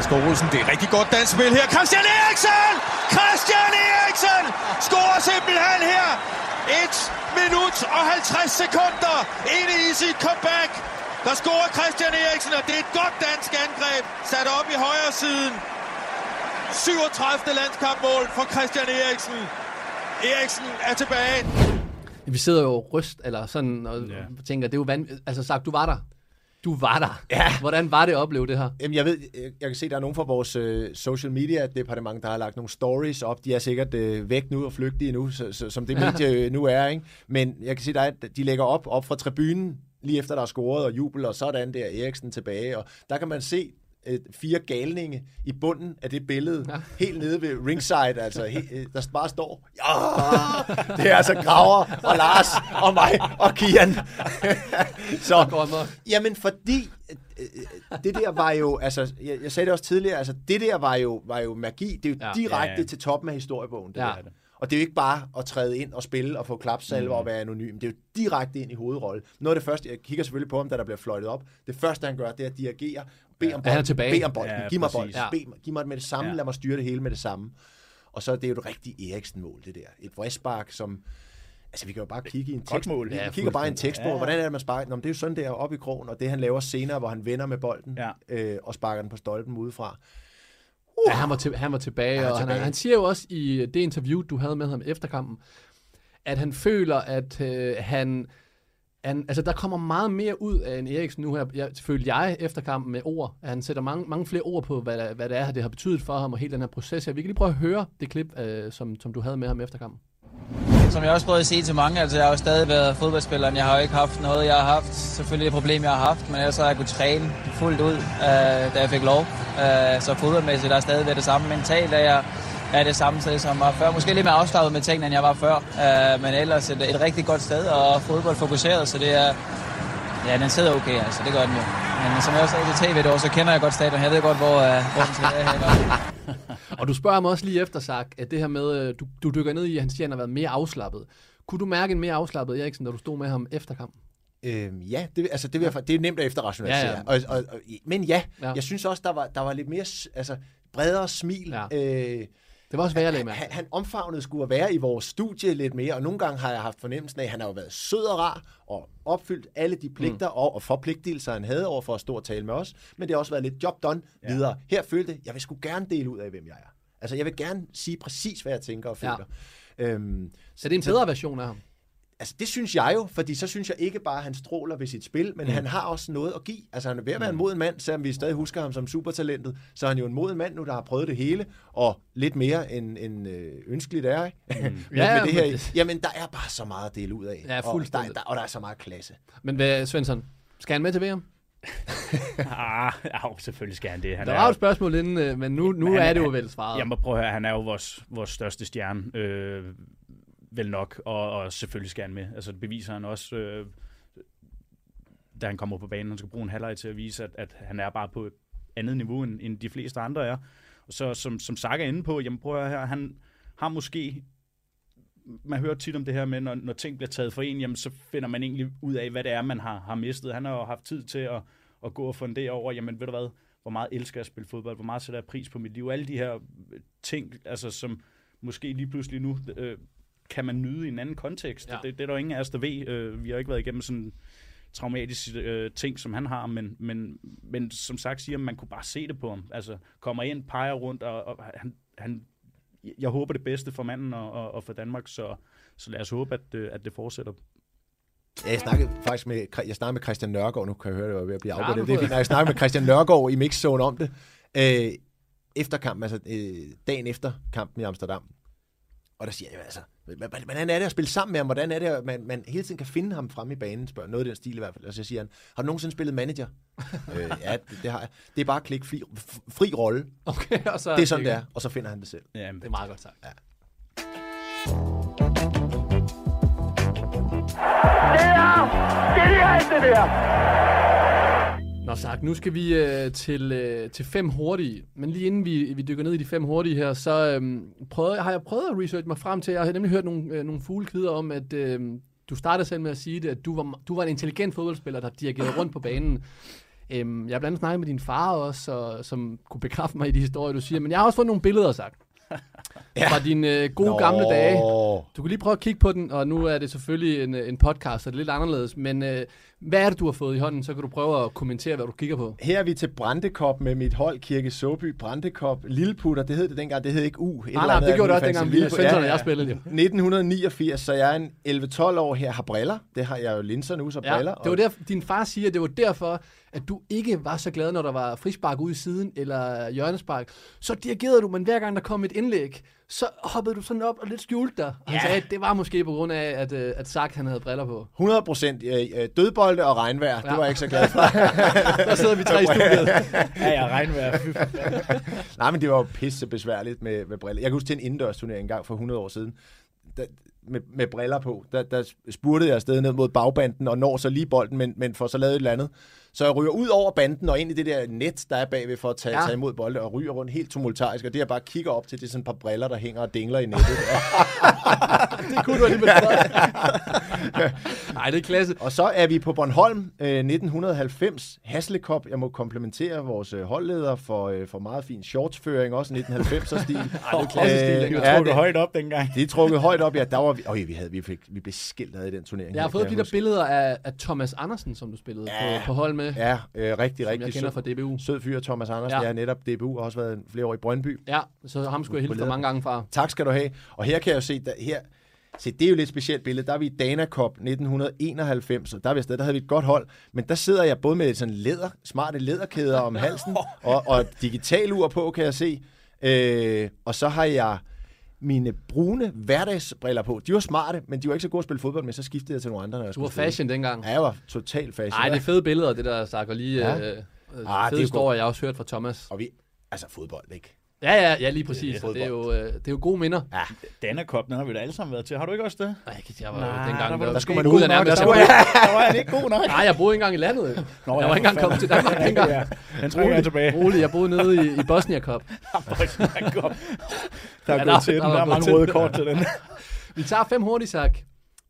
Asger Olsen, det er rigtig godt dansk spil her. Christian Eriksen! Christian Eriksen scorer simpelthen her. 1 minut og 50 sekunder inde i sit comeback. Der scorer Christian Eriksen, og det er et godt dansk angreb. Sat op i højre siden. 37. landskampmål for Christian Eriksen. Eriksen er tilbage.
Vi sidder jo ryst, eller sådan, og
Ja.
tænker, det er jo vand... Altså sagt, du var der. Du var der. Ja. Hvordan var det at opleve det her?
Jamen, jeg ved, jeg, jeg kan se, der er nogen fra vores øh, social media departement, der har lagt nogle stories op. De er sikkert øh, væk nu og flygtige nu, så, så, som det medie øh, nu er, ikke? Men jeg kan se, der er, de lægger op, op fra tribunen, lige efter der er scoret og jubel, og sådan der Eriksen tilbage. Og der kan man se øh, fire galninge i bunden af det billede, ja. helt nede ved ringside, altså he, øh, der bare står, ja, det er altså Graver og Lars og mig og Kian. så. Jamen, fordi øh, øh, det der var jo, altså, jeg, jeg sagde det også tidligere, altså, det der var jo, var jo magi. Det er jo
Ja.
direkte
Ja,
ja, til toppen af historiebogen, det
Ja.
der. Og det er jo ikke bare at træde ind og spille og få klapsalver mm. og være anonym. Det er jo direkte ind i hovedrolle. Noget af det første, jeg kigger selvfølgelig på ham, da der bliver fløjtet op. Det første, han gør, det er at dirigere. Bed om
Ja, han er
bolden.
tilbage.
Bed om bolden.
Ja,
Giv mig
præcis.
bolden.
Ja.
Bed, giv mig det med det samme.
Ja.
Lad mig styre det hele med det samme. Og så er det jo et rigtigt Eriksen-mål, det der. Et vrispark, som... Altså, vi kan jo bare kigge i en tekst.
mål.
Vi
Ja,
kigger bare i en tekstbog.
Ja.
Hvordan er det, man sparker? Nå, det er jo sådan der op i krogen, og det han laver senere, hvor han vender med bolden
Ja.
øh, og sparker den på stolpen udefra.
Ja, han var, til, han var tilbage,
Han er
og han,
tilbage.
han siger jo også i det interview, du havde med ham efter kampen, at han føler, at øh, han, han... Altså, der kommer meget mere ud af en Eriksen nu her. Jeg, følte jeg efter kampen med ord. At han sætter mange, mange flere ord på, hvad, der, hvad det er, det har betydet for ham, og hele den her proces her. Vi kan lige prøve at høre det klip, øh, som, som du havde med ham efter kampen.
Som jeg også prøvede at sige til mange, altså jeg har jo stadig været fodboldspiller, jeg har jo ikke haft noget, jeg har haft. Selvfølgelig et problem, jeg har haft, men ellers har jeg kunnet træne fuldt ud, øh, da jeg fik lov. Øh, så fodboldmæssigt der er stadig været det samme. Mentalt at jeg er det samme sted, som var før. Måske lidt mere afslappet med tingene, end jeg var før. Øh, men ellers et, et rigtig godt sted, og fodbold fokuseret, så det er... Ja, den sidder okay, altså. Det gør den jo. Men som jeg også sagde til tv et år, så kender jeg godt stadion. Jeg ved godt, hvor, øh, hvor den her.
Og du spørger ham også lige efter, sagt, at det her med, øh, du, du dykker ned i, at han siger, at han har været mere afslappet. Kunne du mærke en mere afslappet Eriksen, da du stod med ham efter kampen?
Øhm, ja, det, altså, det, vil jeg, det er nemt at efterrationalisere.
Ja,
Ja. Og, og, og, men ja,
Ja.
jeg synes også, der var, der var lidt mere altså, bredere smil.
Ja.
Øh,
Det var også værre,
han,
med.
han, han omfavnede skulle at være i vores studie lidt mere, og nogle gange har jeg haft fornemmelsen af, at han har jo været sød og rar, og opfyldt alle de pligter mm. og, og forpligtelser, han havde over for at stå og tale med os, men det har også været lidt job done ja. videre. Her følte jeg, jeg vil sgu gerne dele ud af, hvem jeg er. Altså, jeg vil gerne sige præcis, hvad jeg tænker og føler. Ja. Øhm,
Så det er en bedre version af ham.
Altså, det synes jeg jo, fordi så synes jeg ikke bare, at han stråler ved sit spil, men mm. han har også noget at give. Altså, han er ved at være en moden mand, selvom vi stadig husker ham som supertalentet. Så er han jo en moden mand nu, der har prøvet det hele, og lidt mere end, end øh, ønskeligt er, ikke? Mm. med,
Ja,
med det her.
men
Jamen, der er bare så meget at dele ud af.
Ja,
og, der,
fuldstændig.
der, og der er så meget klasse.
Men hvad, Svensson, skal han med til VM?
ah, ja, selvfølgelig skal han det. Han
Der var jo et spørgsmål inden, øh, men nu, nu
Men han
er det jo
er-
vel svaret.
Jeg må prøve at høre, han er jo vores, vores største stjerne, øh, vel nok, og, og selvfølgelig skal han med. Altså, det beviser han også, øh, da han kommer på banen. Han skal bruge en halvleg til at vise, at, at han er bare på et andet niveau, end, end de fleste andre er. Og så, som, som Saka er inde på, jamen prøv at her, han har måske man hører tit om det her med, når, når ting bliver taget for en, jamen, så finder man egentlig ud af, hvad det er, man har, har mistet. Han har jo haft tid til at, at gå og fundere over, jamen ved du hvad, hvor meget elsker jeg at spille fodbold, hvor meget sætter jeg pris på mit liv, alle de her ting, altså som måske lige pludselig nu øh, kan man nyde i en anden kontekst.
Ja.
Det, det er der jo ingen af os, der ved. Øh, vi har ikke været igennem sådan traumatiske øh, ting, som han har, men, men, men som sagt siger, man kunne bare se det på ham. Altså, kommer ind, peger rundt, og, og han, han, jeg håber det bedste for manden og, og, og for Danmark, så, så lad os håbe, at, øh, at det fortsætter.
Ja, jeg snakkede faktisk med, jeg snakkede med Christian Nørgaard, nu kan jeg høre, det var ved at blive afbrudt. det er
får-
fint, når jeg snakkede med Christian Nørgaard i Mixzone om det. Øh, efter kampen, altså øh, dagen efter kampen i Amsterdam. Og der siger jeg, altså, hvordan er det at spille sammen med ham? Hvordan er det, at man, man hele tiden kan finde ham fremme i banen? Spørger noget i den stil i hvert fald. Og så siger han, har du nogensinde spillet manager? øh, ja, det, det har jeg. Det er bare at klikke fri, fri rolle.
Okay, og så
Det er sådan, det er. Og så finder han det selv.
Ja,
Det er meget godt sagt. Ja. Nå sagt, nu skal vi øh, til, øh, til fem hurtige. Men lige inden vi, vi dykker ned i de fem hurtige her, så øh, prøvede, har jeg prøvet at researche mig frem til, jeg har nemlig hørt nogle, øh, nogle fuglekvider om, at øh, du startede selv med at sige det, at du var, du var en intelligent fodboldspiller, der dirigerede rundt på banen. Øhm, jeg har blandt andet snakket med din far også, og, som kunne bekræfte mig i de historier, du siger. Men jeg har også fået nogle billeder sagt ja. Fra dine øh, gode
Nå.
gamle dage. Du kan lige prøve at kigge på den, og nu er det selvfølgelig en, øh, en podcast, så det er lidt anderledes. Men øh, hvad er det, du har fået i hånden? Så kan du prøve at kommentere, hvad du kigger på.
Her er vi til Brandekop med mit hold, Kirke Såby. Brandekop, Lilleputter, det hed det dengang, det hed ikke U. Et
Nej, nej, det gjorde det også dengang, vi og jeg spillede jo.
1989, så jeg er en 11-12 år her, har briller. Det har jeg jo linser nu, så
Ja,
briller.
det var der, din far siger, at det var derfor, at du ikke var så glad, når der var frispark ude i siden, eller hjørnespark. Så dirigerede du, men hver gang der kom et indlæg, så hoppede du sådan op og lidt skjulte dig. Og Han sagde, at det var måske på grund af, at, øh, at Sak han havde briller på.
100 procent øh, dødbolde og regnvejr. Ja. Det
Ja.
var jeg ikke så glad for.
Der sidder vi tre i studiet.
ja, jeg regnvejr.
Nej, men det var jo pisse besværligt med, med briller. Jeg kan huske til en indendørsturnering en gang for 100 år siden. Der, med, med briller på, der, der spurtede jeg afsted ned mod bagbanden og når så lige bolden, men, men får så lavet et eller andet. Så jeg ryger ud over banden og ind i det der net, der er bagved for at tage,
Ja.
tage imod bolde og ryger rundt helt tumultarisk. Og det jeg bare kigger op til, det er sådan et par briller, der hænger og dingler i nettet.
Det kunne du alligevel godt. Nej, det er klasse.
og så er vi på Bornholm øh, 1990, Haslekop. Jeg må komplementere vores øh, holdleder for, øh, for meget fin shortsføring, også 1990'er-stil. Ej, det
er klassisk stil,
Det
Ja,
var trukket højt op dengang.
Det er trukket højt op, ja. Der var vi, øj, vi, havde, vi, fik, vi blev skilt ad i den turnering.
Jeg har fået de der billeder af, af Thomas Andersen, som du spillede
Ja.
på, på hold med.
Ja, øh, rigtig, rigtig
jeg kender
sød,
fra DBU.
sød fyr, Thomas Andersen.
Ja.
Har netop DBU og også været flere år i Brøndby.
Ja, så ham skulle jeg hilse mange gange fra.
Tak skal du have. Og her kan jeg jo se, der, her, se, det er jo lidt et specielt billede. Der er vi i Dana Cup 1991, og der er vi afsted, der havde vi et godt hold. Men der sidder jeg både med sådan læder, smarte læderkæder om halsen, og, og digital ur på, kan jeg se. Øh, og så har jeg mine brune hverdagsbriller på. De var smarte, men de var ikke så gode at spille fodbold med, så skiftede jeg til nogle andre, når jeg
Du var
skulle spille.
fashion dengang.
Ja, jeg var total fashion.
Nej, det er fede billeder, det der sagt, og lige
Ja.
ja. øh,
Ah,
fede
det er
historier, jeg har også hørt fra Thomas.
Og vi, altså fodbold, ikke?
Ja, ja, ja, lige præcis.
Det
Det,
er
jo, øh, det er jo gode minder.
Ja,
Danakop, den har vi da alle sammen været til. Har du ikke også det?
Nej, jeg var
Nej,
dengang...
der var-
der skulle man
ud
ud
af nærmest.
Der
Jeg
skulle,
Der var han ikke god nok.
Nej, jeg boede ikke engang i landet.
Nå,
jeg
ja,
var ikke engang kommet til Danmark dengang.
Ja, den trækker jeg tilbage.
Rolig, jeg boede nede i, i Bosnia Cup.
Der
Ja,
er
der-
gået til den.
der
Der er mange røde kort til den.
Vi tager fem hurtigt, Sak.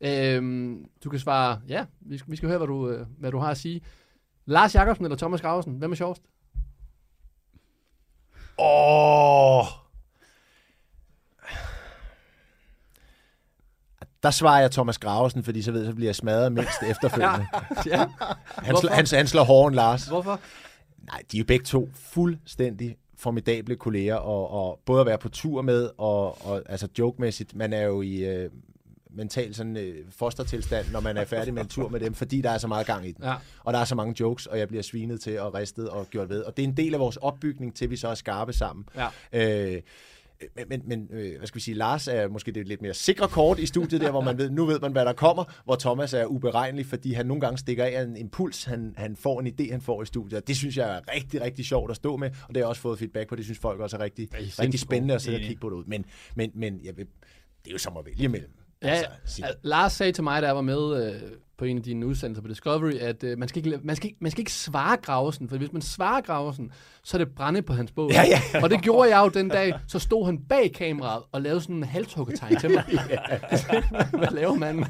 Øhm, du kan svare, ja, vi skal, vi skal høre, hvad du, øh, hvad du har at sige. Lars Jakobsen eller Thomas Grausen? Hvem er sjovest?
Åh! Der svarer jeg Thomas Gravesen, fordi så ved jeg, så bliver jeg smadret mindst efterfølgende.
ja.
Han, slår, han, han slår hården Lars.
Hvorfor?
Nej, de er jo begge to fuldstændig formidable kolleger, og, og både at være på tur med, og, og altså jokemæssigt, man er jo i øh, mental sådan, øh, fostertilstand, når man er færdig med en tur med dem, fordi der er så meget gang i den.
Ja.
Og der er så mange jokes, og jeg bliver svinet til og ristet og gjort ved. Og det er en del af vores opbygning til, vi så er skarpe sammen.
Ja.
Øh, men, men, men øh, hvad skal vi sige, Lars er måske det lidt mere sikre kort i studiet der, hvor man ved, nu ved man, hvad der kommer, hvor Thomas er uberegnelig, fordi han nogle gange stikker af en impuls, han, han får en idé, han får i studiet. Og det synes jeg er rigtig, rigtig sjovt at stå med, og det har jeg også fået feedback på, det synes folk også er rigtig,
er
rigtig spændende at sidde og kigge på det ud. Men, men, men jeg vil, det er jo som at vælge imellem.
Ja,
Altså,
altså,
sig-
Lars sagde til mig, da jeg var med øh, på en af dine udsendelser på Discovery, at øh, man, skal ikke, man, skal ikke, man skal ikke svare Gravesen, for hvis man svarer Gravesen, så er det brænde på hans båd.
Ja, ja.
Og det gjorde jeg jo den dag, så stod han bag kameraet og lavede sådan en halshuggetegn til mig. Hvad laver man?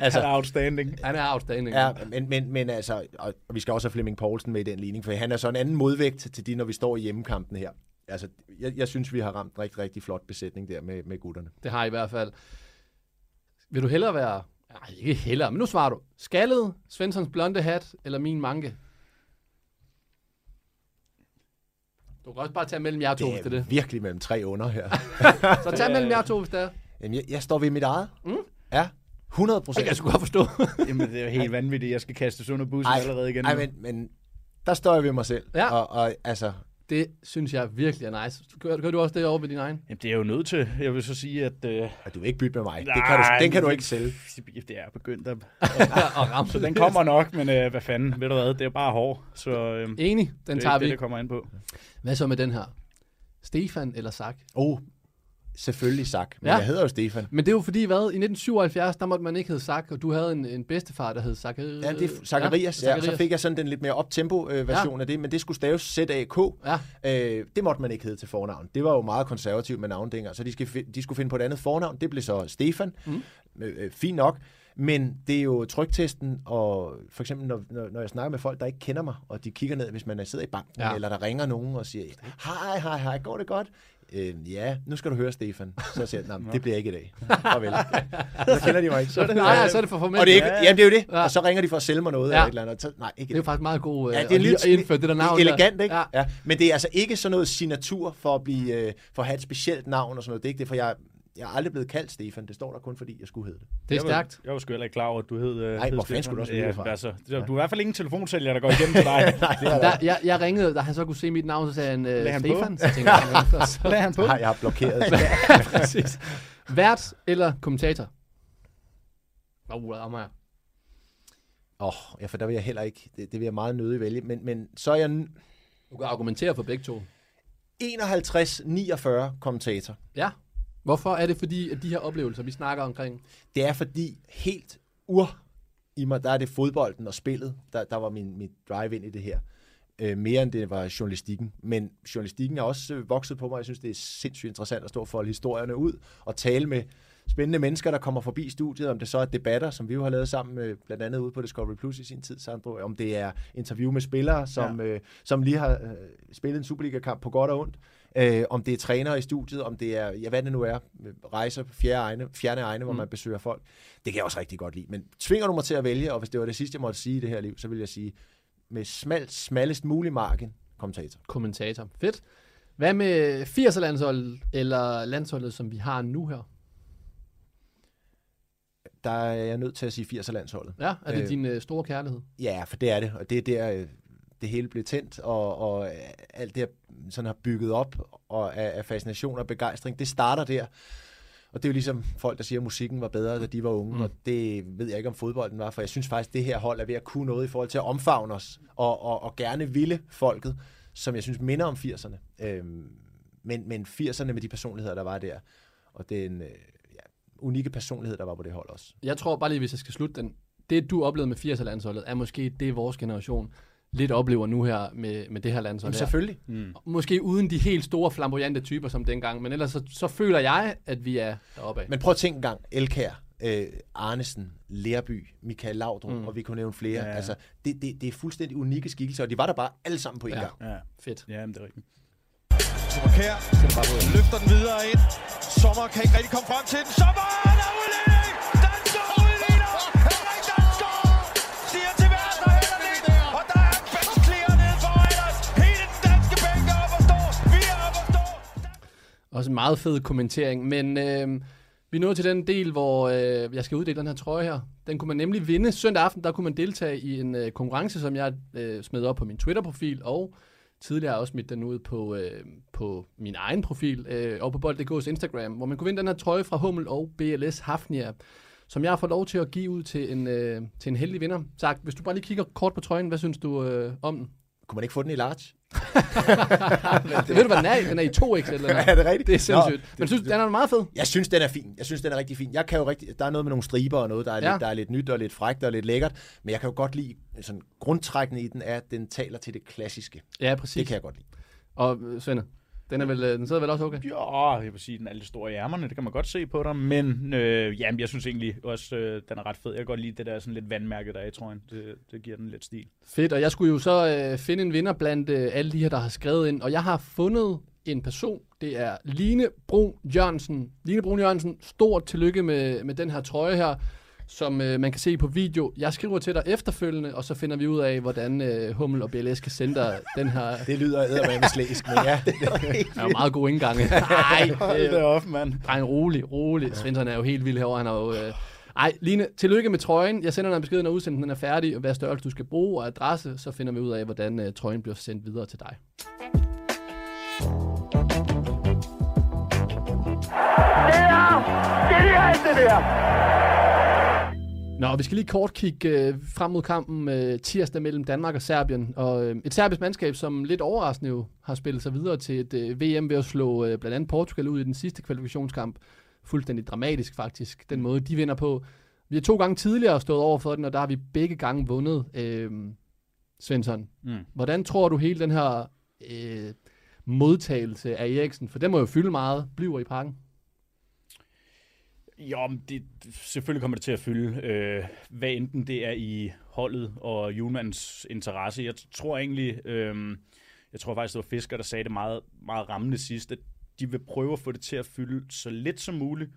Altså, han er outstanding.
Han er outstanding.
Ja, men, men, men altså, og vi skal også have Flemming Poulsen med i den ligning, for han er så en anden modvægt til de, når vi står i hjemmekampen her. Altså, jeg, jeg synes, vi har ramt rigtig, rigtig flot besætning der med, med gutterne.
Det har I i hvert fald. Vil du hellere være Nej, ikke heller, men nu svarer du. Skaldet, Svenssons blonde hat, eller min manke? Du kan også bare tage mellem jer to, hvis
Det
det er det.
virkelig mellem tre under her.
Så tag mellem jer to, hvis det er.
Jamen, jeg, jeg står ved mit eget. Mm. Ja, 100
Det
procent.
kan jeg sgu godt forstå.
Jamen, det er jo helt vanvittigt. Jeg skal kastes under bussen
Ej,
allerede igen.
Ej,
nu.
men, men der står jeg ved mig selv.
Ja.
Og, og altså,
det synes jeg virkelig er nice. Gør, gør du også det over ved din egen?
Jamen, det er jeg jo nødt til. Jeg vil så sige, at... Øh,
at du vil ikke bytte med mig. det kan du, den kan du ikke sælge.
Det er begyndt at...
og ramme
Så den kommer nok, men øh, hvad fanden, ved du hvad, det er bare hård. Så øh, det
Enig, den
er
tager
ikke
vi.
det, det kommer ind på.
Hvad så med den her? Stefan eller Sak?
Oh, selvfølgelig Sak. Men
Ja.
jeg hedder jo Stefan.
Men det er jo fordi, hvad? I 1977, der måtte man ikke hedde Sak, og du havde en, en bedstefar, der hed Sak.
Ja, det er Zacharias. Ja, ja, så fik jeg sådan den lidt mere up-tempo-version
Ja.
af det, men det skulle staves Z-A-K.
Ja.
Øh, det måtte man ikke hedde til fornavn. Det var jo meget konservativt med navndænger, så de, skal, de skulle finde på et andet fornavn. Det blev så Stefan. Mm. Øh, øh, fint nok. Men det er jo trygtesten, og for eksempel når, når, når jeg snakker med folk, der ikke kender mig, og de kigger ned, hvis man sidder i banken,
ja.
eller der ringer nogen og siger, hej, hej, hej, går det godt? Øh, ja, nu skal du høre, Stefan. Så siger jeg, "Nå, men det bliver ikke i dag. Farvel. så kender de mig ikke.
Så er det, nej, så er det for formelt.
Og det er ikke,
Ja, ja.
jamen, det er jo det.
Ja.
Ja. Og så ringer de for at sælge mig noget
Ja.
ja. eller et eller andet. Så, nej, ikke
Det er jo faktisk meget god
Ja,
øh,
det er
at lige
lidt
at indføre det der navn.
elegant,
der.
ikke?
Ja.
Ja. Men det er altså ikke sådan noget signatur for at, blive, øh, for at have et specielt navn og sådan noget. Det er ikke det, for jeg, jeg er aldrig blevet kaldt Stefan. Det står der kun, fordi jeg skulle hedde det.
Det er
jeg var,
stærkt.
Jeg var sgu heller ikke klar over, at du hed... Øh,
Nej,
hed
hvor fanden
Stefan.
skulle du også vide fra?
ja, altså, Du er i hvert fald ingen telefonsælger, der går igennem til dig.
Nej, det er
Der, jeg, jeg ringede, da han så kunne se mit navn, så sagde han, øh,
han på?
Stefan. Så tænkte jeg, "Nå, så,
Lad han på.
Nej, jeg har blokeret.
præcis. Vært eller kommentator? Åh, oh, jeg.
Åh, oh, ja, for der vil jeg heller ikke. Det, det vil jeg meget nødig vælge. Men, men så er jeg
Du kan argumentere for begge to.
51-49 kommentator.
Ja. Hvorfor er det fordi, at de her oplevelser, vi snakker omkring,
Det er fordi helt ur i mig, der er det fodbolden og spillet, der, der var min, mit drive ind i det her. Øh, mere end det var journalistikken. Men journalistikken er også øh, vokset på mig. Jeg synes, det er sindssygt interessant at stå folde historierne ud og tale med spændende mennesker, der kommer forbi studiet, om det så er debatter, som vi jo har lavet sammen med, blandt andet ude på Discovery Plus i sin tid, Sandro, om det er interview med spillere, som, ja. øh, som lige har øh, spillet en Superliga-kamp på godt og ondt, øh, om det er trænere i studiet, om det er, ja, hvad det nu er, rejser på fjerne egne, fjerne egne hvor
Mm.
man besøger folk. Det kan jeg også rigtig godt lide. Men tvinger du mig til at vælge, og hvis det var det sidste, jeg måtte sige i det her liv, så vil jeg sige, med smalt, smallest mulig margin, kommentator.
kommentator. Fedt. Hvad med 80'er-landsholdet, eller landsholdet, som vi har nu her?
Der er jeg nødt til at sige 80'er-landsholdet.
Ja, er det
Øh.
din øh, store kærlighed?
Ja, for det er det, og det er der, øh, det hele blev tændt, og, og alt det, jeg sådan har bygget op og af, af fascination og begejstring, det starter der. Og det er jo ligesom folk, der siger, at musikken var bedre, da de var unge,
mm.
og det ved jeg ikke, om fodbolden var, for jeg synes faktisk, at det her hold er ved at kunne noget i forhold til at omfavne os, og, og, og gerne ville folket, som jeg synes minder om 80'erne. Øhm, men, men 80'erne med de personligheder, der var der, og den øh, ja, unikke personlighed, der var på det hold også.
Jeg tror bare lige, hvis jeg skal slutte den. Det, du oplevede med 80'er-landsholdet, er måske det, vores generation lidt oplever nu her med, med det her landshold.
Men
her.
selvfølgelig.
Mm.
Måske uden de helt store flamboyante typer som dengang, men ellers så, så føler jeg, at vi er deroppe af.
Men prøv at tænke en gang, Elkær, øh, Arnesen, Lærby, Michael Laudrup,
Mm.
og vi kunne nævne flere.
Ja,
Ja. Altså, det, det, det er fuldstændig unikke skikkelser, og de var der bare alle sammen på en
Ja.
gang.
Ja,
Fedt.
ja men det er rigtigt.
Super Kær løfter den videre ind. Sommer kan ikke rigtig komme frem til den. Sommer er der
Også en meget fed kommentering, men øh, vi er nået til den del, hvor øh, jeg skal uddele den her trøje her. Den kunne man nemlig vinde. Søndag aften, der kunne man deltage i en øh, konkurrence, som jeg øh, smed op på min Twitter-profil, og tidligere har også smidt den ud på, øh, på min egen profil, øh, og på bold.dk's Instagram, hvor man kunne vinde den her trøje fra Hummel og BLS Hafnia, som jeg har fået lov til at give ud til en, øh, til en heldig vinder. Sagt, hvis du bare lige kigger kort på trøjen, hvad synes du øh, om den?
Kunne man ikke få den i large?
Det ved du, hvad den er i? Den er i 2x eller noget.
er det rigtigt?
Det er sindssygt.
Nå,
Men synes, den er meget fed.
Jeg synes, den er fin. Jeg synes, den er rigtig fin. Jeg kan jo rigtig, der er noget med nogle striber og noget, der er,
Ja.
ja. lidt, der er lidt nyt og lidt frækt og lidt lækkert. Men jeg kan jo godt lide, sådan grundtrækkende i den er, at den taler til det klassiske.
Ja, præcis.
Det kan jeg godt lide.
Og øh, Svende, den, er vel, øh, den sidder vel også okay?
Ja, jeg vil sige, den er lidt stor i ærmerne, det kan man godt se på dig, men øh, jamen, jeg synes egentlig også, øh, den er ret fed. Jeg kan godt lide det der sådan lidt vandmærke, der er i trøjen. Det, det giver den lidt stil.
Fedt, og jeg skulle jo så øh, finde en vinder blandt øh, alle de her, der har skrevet ind, og jeg har fundet en person. Det er Line Brun Jørgensen. Line Brun Jørgensen, stort tillykke med, med den her trøje her, som øh, man kan se på video. Jeg skriver til dig efterfølgende, og så finder vi ud af, hvordan øh, Hummel og BLS kan sende dig den her...
Det lyder eddermame slæsk, men ja, det er
Det er jo meget god indgang. Nej,
Hold da op, mand.
dreng, rolig, rolig. Svensson er jo helt vild herovre. Han er jo... Øh... Ej, Line, tillykke med trøjen. Jeg sender dig en besked, når udsendelsen er færdig, og hvad størrelse du skal bruge og adresse, så finder vi ud af, hvordan øh, trøjen bliver sendt videre til dig. Nå, vi skal lige kort kigge øh, frem mod kampen øh, tirsdag mellem Danmark og Serbien. Og øh, et serbisk mandskab, som lidt overraskende jo har spillet sig videre til et øh, VM ved at slå øh, blandt andet Portugal ud i den sidste kvalifikationskamp. Fuldstændig dramatisk faktisk, den måde de vinder på. Vi har to gange tidligere stået over for den, og der har vi begge gange vundet. Øh, Svensson,
Mm.
hvordan tror du hele den her øh, modtagelse af Eriksen, for den må jo fylde meget, bliver i parken?
Jo, men det, selvfølgelig kommer det til at fylde, øh, hvad enten det er i holdet og Julmans interesse. Jeg tror egentlig, øh, jeg tror faktisk, det var Fisker, der sagde det meget, meget rammende sidst, at de vil prøve at få det til at fylde så lidt som muligt,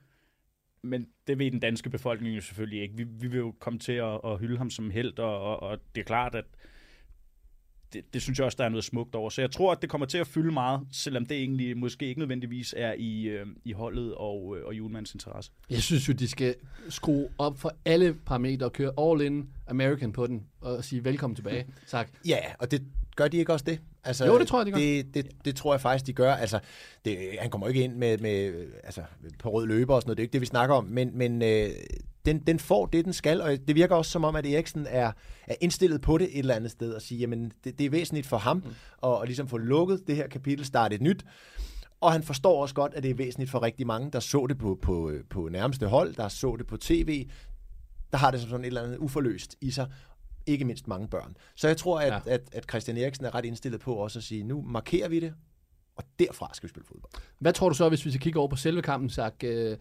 men det ved den danske befolkning jo selvfølgelig ikke. Vi, vi vil jo komme til at, at hylde ham som held, og, og, og det er klart, at det, det synes jeg også, der er noget smukt over. Så jeg tror, at det kommer til at fylde meget, selvom det egentlig måske ikke nødvendigvis er i, øh, i holdet og, øh, og Julmans interesse.
Jeg synes jo, de skal skrue op for alle parametre og køre all in American på den, og sige velkommen tilbage. Tak.
Ja, og det gør de ikke også det? Altså,
Jo, det tror jeg, de gør.
Det, det, det tror jeg faktisk, de gør. Altså, det, han kommer jo ikke ind med, med altså, på rød løber og sådan noget. Det er ikke det, vi snakker om. Men, men øh, den, den får det, den skal. Og det virker også som om, at Eriksen er, er indstillet på det et eller andet sted. Og sige, jamen, det, det er væsentligt for ham mm. at, at ligesom få lukket det her kapitel, starte et nyt. Og han forstår også godt, at det er væsentligt for rigtig mange, der så det på, på, på nærmeste hold, der så det på tv, der har det som sådan et eller andet uforløst i sig. Ikke mindst mange børn. Så jeg tror, at,
Ja.
at, at Christian Eriksen er ret indstillet på også at sige, nu markerer vi det, og derfra skal vi spille fodbold.
Hvad tror du så, hvis vi skal kigge over på selve kampen, Zach? Øh,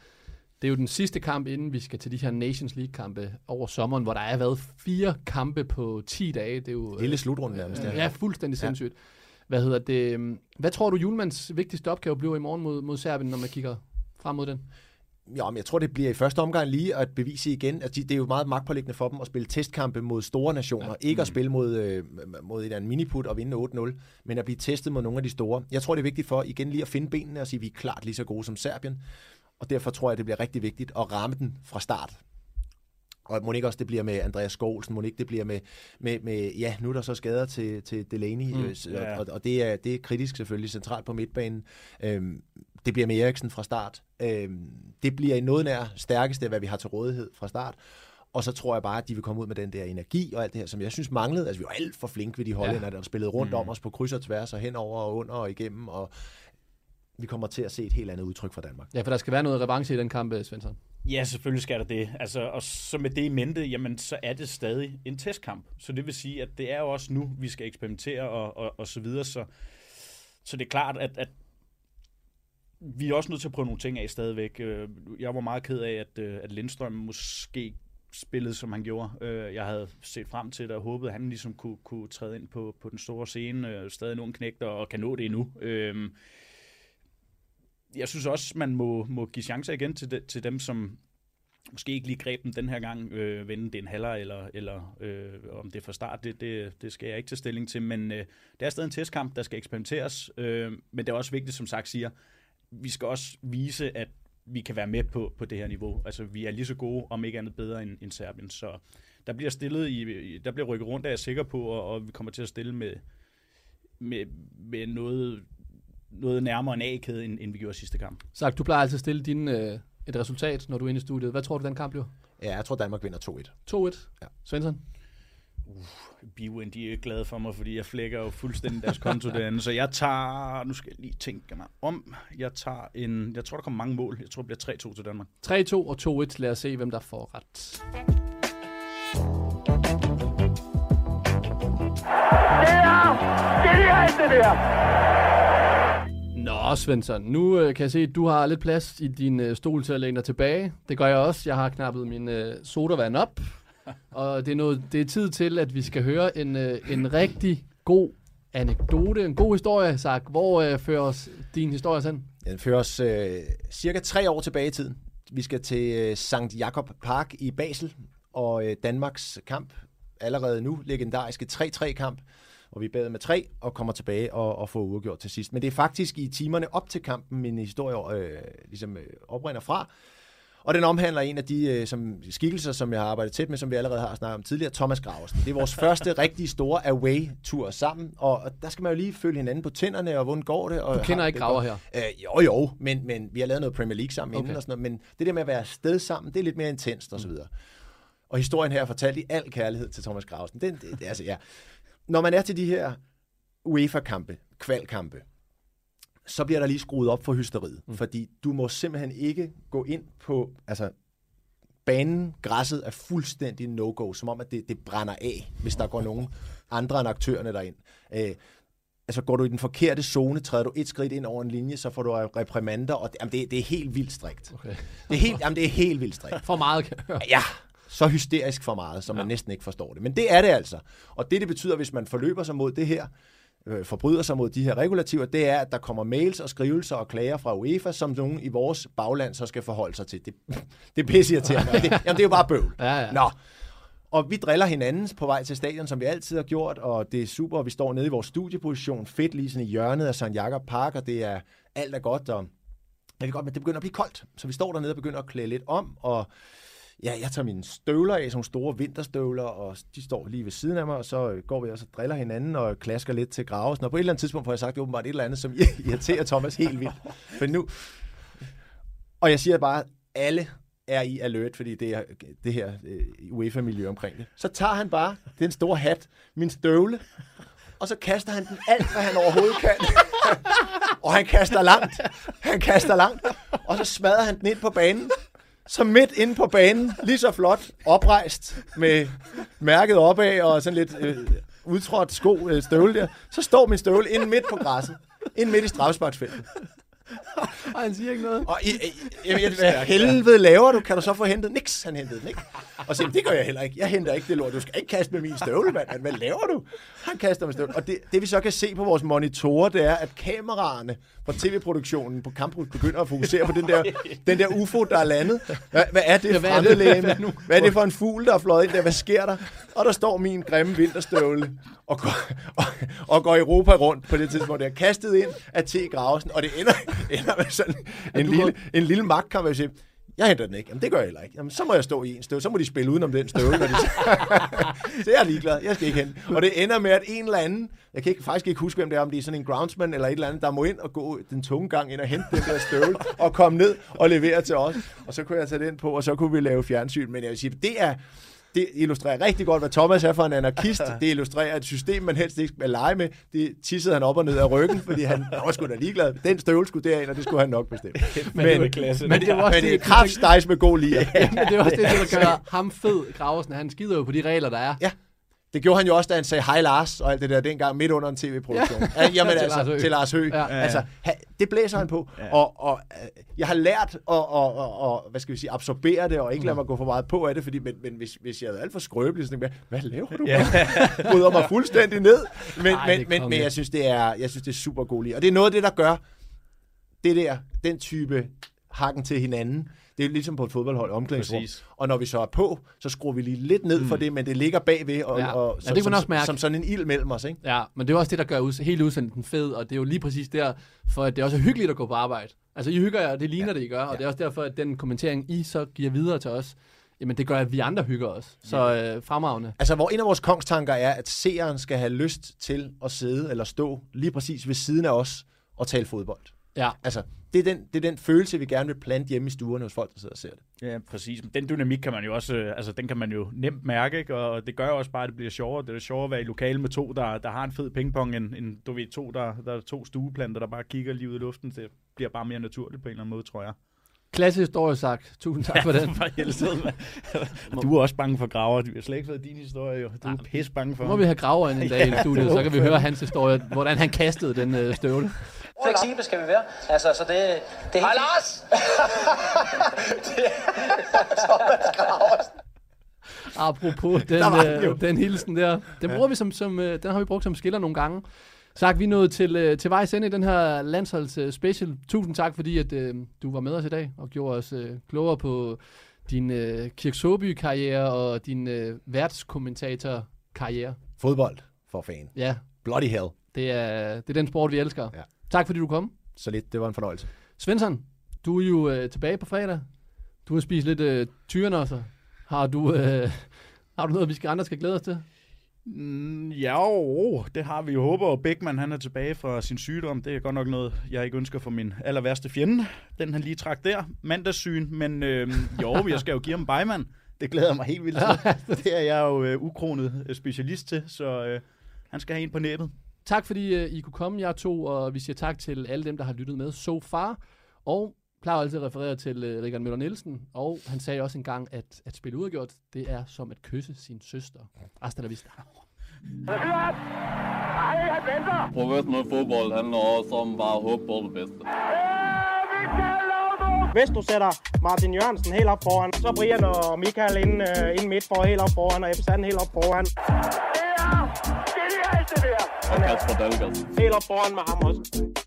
Det er jo den sidste kamp, inden vi skal til de her Nations League-kampe over sommeren, hvor der er været fire kampe på 10 dage. Det er jo,
Hele slutrunden nærmest.
Ja, fuldstændig sindssygt. Hvad hedder det? øhm, Hvad tror du, Julmans vigtigste opgave bliver i morgen mod, mod Serbien, når man kigger frem mod den?
Ja, men jeg tror, det bliver i første omgang lige at bevise igen, at de, det er jo meget magtpålæggende for dem at spille testkampe mod store nationer. Ja. Ikke at spille mod, øh, mod et eller andet miniput og vinde 8-0, men at blive testet mod nogle af de store. Jeg tror, det er vigtigt for igen lige at finde benene og sige, at vi er klart lige så gode som Serbien. Og derfor tror jeg, det bliver rigtig vigtigt at ramme den fra start. Og må ikke også det bliver med Andreas Skålsen, må ikke det bliver med, med, med, ja, nu er der så skader til, til Delaney, mm,
ja.
og, og det, er, det er kritisk selvfølgelig, centralt på midtbanen. Øhm, det bliver med Eriksen fra start. Øhm, det bliver i noget nær stærkeste, hvad vi har til rådighed fra start. Og så tror jeg bare, at de vil komme ud med den der energi og alt det her, som jeg synes manglede. Altså, vi var alt for flinke ved de hollænder, der spillede rundt mm. om os på kryds og tværs og henover og under og igennem. Og vi kommer til at se et helt andet udtryk fra Danmark.
Ja, for der skal være noget revanche i den kamp, øh, Svensson.
Ja, selvfølgelig skal der det. Altså, og så med det i mente, jamen, så er det stadig en testkamp. Så det vil sige, at det er jo også nu, vi skal eksperimentere og, og, og så videre. Så, så det er klart, at, at vi er også nødt til at prøve nogle ting af stadigvæk. Øh, Jeg var meget ked af, at, øh, at Lindstrøm måske spillede, som han gjorde. Jeg havde set frem til det og håbet, at han ligesom kunne, kunne træde ind på, på den store scene. Stadig nogen knægt og kan nå det endnu. Jeg synes også, man må, må give chancer igen til, de, til dem, som måske ikke lige greb dem den her gang, øh, vende det en halver, eller, eller øh, om det er fra start, det, det, det skal jeg ikke tage stilling til, men øh, det er stadig en testkamp, der skal eksperimenteres, øh, men det er også vigtigt, som sagt siger, vi skal også vise, at vi kan være med på, på det her niveau. Altså, vi er lige så gode, om ikke andet bedre end, end Serbien, så der bliver stillet i, i- der bliver rykket rundt, er jeg sikker på, og, og vi kommer til at stille med, med, med noget, noget nærmere en A-kæde, end, end vi gjorde sidste kamp.
Zach, du plejer altid at stille din, øh, et resultat, når du er inde i studiet. Hvad tror du, den kamp bliver?
Ja, jeg tror, Danmark vinder 2-1.
2-1.
Ja.
Svensson?
Biwen, de er ikke glade for mig, fordi jeg flækker jo fuldstændig deres konto derinde. Så jeg tager, nu skal jeg lige tænke mig om, jeg tager en, jeg tror, der kommer mange mål. Jeg tror, det bliver 3-2 til Danmark.
3-2 og 2-1. Lad os se, hvem der får ret. Nå, Svensson. Nu øh, kan jeg se, at du har lidt plads i din øh, stol til at læne dig tilbage. Det gør jeg også. Jeg har knappet min øh, sodavand op. Og det er, noget, det er tid til, at vi skal høre en, øh, en rigtig god anekdote, en god historie, Zach. Hvor øh, fører os din historie hen?
Den fører os øh, cirka tre år tilbage i tiden. Vi skal til øh, Sankt Jakob Park i Basel, og øh, Danmarks kamp allerede nu, legendariske 3-3-kamp, og vi er bagud med tre og kommer tilbage og, og får uafgjort til sidst. Men det er faktisk i timerne op til kampen, min historie øh, ligesom øh, oprinder fra. Og den omhandler en af de øh, som skikkelser, som jeg har arbejdet tæt med, som vi allerede har snakket om tidligere, Thomas Graversen. Det er vores første rigtig store away-tur sammen, og, og der skal man jo lige følge hinanden på tænderne, og hvordan går det? Og
Du kender
har-
ikke Graver her?
Øh, jo, jo, men, men vi har lavet noget Premier League sammen okay. Inden og sådan noget, men det der med at være afsted sammen, det er lidt mere intenst og så videre. Og historien her er fortalt i al kærlighed til Thomas Grausen. Den, det, det, altså, ja. Når man er til de her UEFA-kampe, kvalkampe, så bliver der lige skruet op for hysteriet. Mm. Fordi du må simpelthen ikke gå ind på, altså banen, græsset er fuldstændig no-go, som om at det, det brænder af, hvis der går nogen andre end aktørerne derind. Øh, altså går du i den forkerte zone, træder du et skridt ind over en linje, så får du reprimander, og det, jamen, det, det er helt vildt strikt.
Okay.
Det er helt, jamen, det er helt vildt strikt.
For meget kan jeg høre.
Ja, så hysterisk for meget, så man ja. næsten ikke forstår det. Men det er det altså. Og det, det betyder, hvis man forløber sig mod det her, øh, forbryder sig mod de her regulativer, det er, at der kommer mails og skrivelser og klager fra UEFA, som nogen i vores bagland så skal forholde sig til. Det, det er pisseirriterende. det, jamen, det er jo bare bøvl.
Ja, ja.
Nå. Og vi driller hinanden på vej til stadion, som vi altid har gjort, og det er super, og vi står nede i vores studieposition, fedt lige sådan i hjørnet af St. Jakob Park, og det er alt er godt, og det er godt, men det begynder at blive koldt. Så vi står dernede og begynder at klæde lidt om, og ja, jeg tager mine støvler af, sådan store vinterstøvler, og de står lige ved siden af mig, og så øh, går vi og så driller hinanden og klasker lidt til grave. Og på et eller andet tidspunkt får jeg sagt, det er åbenbart et eller andet, som irriterer Thomas helt vildt. For nu... Og jeg siger bare, alle er i alert, fordi det er det her øh, UEFA-miljø omkring det. Så tager han bare den store hat, min støvle, og så kaster han den alt, hvad han overhovedet kan. og han kaster langt. Han kaster langt. Og så smadrer han den ind på banen. Så midt inde på banen, lige så flot, oprejst, med mærket opad og sådan lidt øh, udtrådt sko øh, støvle der, så står min støvle inde midt på græsset. Inde midt i strafsparksfeltet.
Og han siger ikke noget.
Og i, i, jeg, jeg, hvad helvede laver du? Kan du så få hentet? Niks, han hentede den ikke. Og "Jamen, det gør jeg heller ikke. Jeg henter ikke det lort. Du skal ikke kaste med min støvle, mand. Hvad laver du? Han kaster med støvle. Og det, det vi så kan se på vores monitorer, det er, at kameraerne fra tv-produktionen på Campus begynder at fokusere på den der, den der UFO, der er landet. Hvad, hvad er det
Ja,
ja,
hvad er det? Hvad er
det for en fugl, der er fløjet ind der? Hvad sker der? Og der står min grimme vinterstøvle og går, og, og går Europa rundt på det tidspunkt. Det er kastet ind af T. Gravesen, og det ender, sådan en, lille, en lille magtkamp, jeg siger, jeg henter den ikke. Jamen, det gør jeg heller ikke. Jamen, så må jeg stå i en støv. Så må de spille udenom den støvle. Når de... så jeg er ligeglad. Jeg skal ikke hen. Og det ender med, at en eller anden, jeg kan ikke, faktisk ikke huske, hvem det er, om det er sådan en groundsman eller et eller andet, der må ind og gå den tunge gang ind og hente den der støvle og komme ned og levere til os. Og så kunne jeg tage den på, og så kunne vi lave fjernsyn. Men jeg vil sige, det er, det illustrerer rigtig godt, hvad Thomas er for en anarkist. Det illustrerer et system, man helst ikke skal lege med. Det tissede han op og ned af ryggen, fordi han var sgu da ligeglad. Den støvle skulle derind, og det skulle han nok bestemme. Men,
det var klasse.
Men det var også
men det er
det,
kraftstejs med god lir.
men det er også det, der gør ham fed, Graversen. Han skider jo på de regler, der er.
Ja. Det gjorde han jo også, da han sagde hej Lars og alt det der dengang midt under en tv-produktion. Ja. Jamen
Til
altså,
Lars Høgh.
til Lars Høgh.
Ja.
Ja. Altså, ha, det blæser han på. Ja. Og, og øh, jeg har lært at og, og, og, hvad skal vi sige, absorbere det, og ikke lade mig gå for meget på af det, fordi men, men hvis, hvis jeg er alt for skrøbelig, så tænker jeg, hvad laver du? Ja. Bryder mig fuldstændig ned. Men,
Ej,
men, men, men jeg synes, det er, jeg synes, det er super god lige. Og det er noget af det, der gør det der, den type hakken til hinanden. Det er ligesom på et fodboldhold omklædningsrum.
Præcis.
Og når vi så er på, så skruer vi lige lidt ned mm. for det, men det ligger bagved, og,
Ja.
og,
Ja, det
som,
også mærke.
som sådan en ild mellem os. Ikke?
Ja, men det er også det, der gør ud, hele udsendelsen fed, og det er jo lige præcis der, for at det også er hyggeligt at gå på arbejde. Altså, I hygger jer, og det ligner ja. det, I gør, og det er også derfor, at den kommentering, I så giver videre til os, jamen det gør, at vi andre hygger os. Så øh, fremragende.
Altså, hvor en af vores kongstanker er, at seeren skal have lyst til at sidde eller stå lige præcis ved siden af os og tale fodbold.
Ja,
Altså, det er, den, det er den følelse, vi gerne vil plante hjemme i stuerne hos folk, der sidder og ser det.
Ja, præcis. Den dynamik kan man jo også, øh, altså den kan man jo nemt mærke, ikke? og det gør jo også bare, at det bliver sjovere. Det er sjovere at være i lokale med to, der, der har en fed pingpong, end, end du ved, to, der, der er to stueplanter, der bare kigger lige ud i luften. Det bliver bare mere naturligt på en eller anden måde, tror jeg.
Klasse historie sagt. Tusind tak for den.
For helvede, du er også bange for graver. Det har slet ikke været din historie, jo. Du er pisse bange for
Nu må vi have graver ind en dag i studiet, så kan vi høre hans historie, hvordan han kastede den øh, støvle.
Fleksible skal vi være. Altså, så det, det er Hej, Lars! det er Thomas Graversen.
Apropos den,
den
øh, den hilsen der. Den bruger vi som, som øh, den har vi brugt som skiller nogle gange. Sagt, vi er nået til, øh, til vejs ende i den her landsholds øh, special. Tusind tak, fordi at, øh, du var med os i dag og gjorde os øh, klogere på din øh, Kirk Soby-karriere og din øh, værtskommentator-karriere.
Fodbold, for fan.
Ja,
Bloody hell.
det er, det er den sport, vi elsker.
Ja.
Tak, fordi du kom.
Så lidt, det var en fornøjelse.
Svensson, du er jo øh, tilbage på fredag. Du har spist lidt øh, tyrenosser. Har du, øh, har du noget, vi skal, andre skal glæde os til?
Mm, ja, jo, det har vi jo. Håber, og Beckmann han er tilbage fra sin sygdom. Det er godt nok noget, jeg ikke ønsker for min aller værste fjende. Den han lige trak der. Mandagssyn. Men øh, jo, jeg skal jo give ham Beimann. Det glæder jeg mig helt vildt til. Det er jeg jo øh, ukronet øh, specialist til, så øh, han skal have en på næbet.
Tak fordi øh, I kunne komme, jer to, og vi siger tak til alle dem, der har lyttet med so far. Og plejer altid at referere til øh, Richard Møller Nielsen, og han sagde også engang, at at spille udgjort, det er som at kysse sin søster. Hasta la vista.
Professionel fodbold handler også om bare at håbe på det bedste.
Hvis du sætter Martin Jørgensen helt op foran, så Brian og Michael ind, uh, ind midt for helt op foran, og Ebbe Sand helt op foran.
Og Kasper Dahlgaard.
Helt op foran med ham også.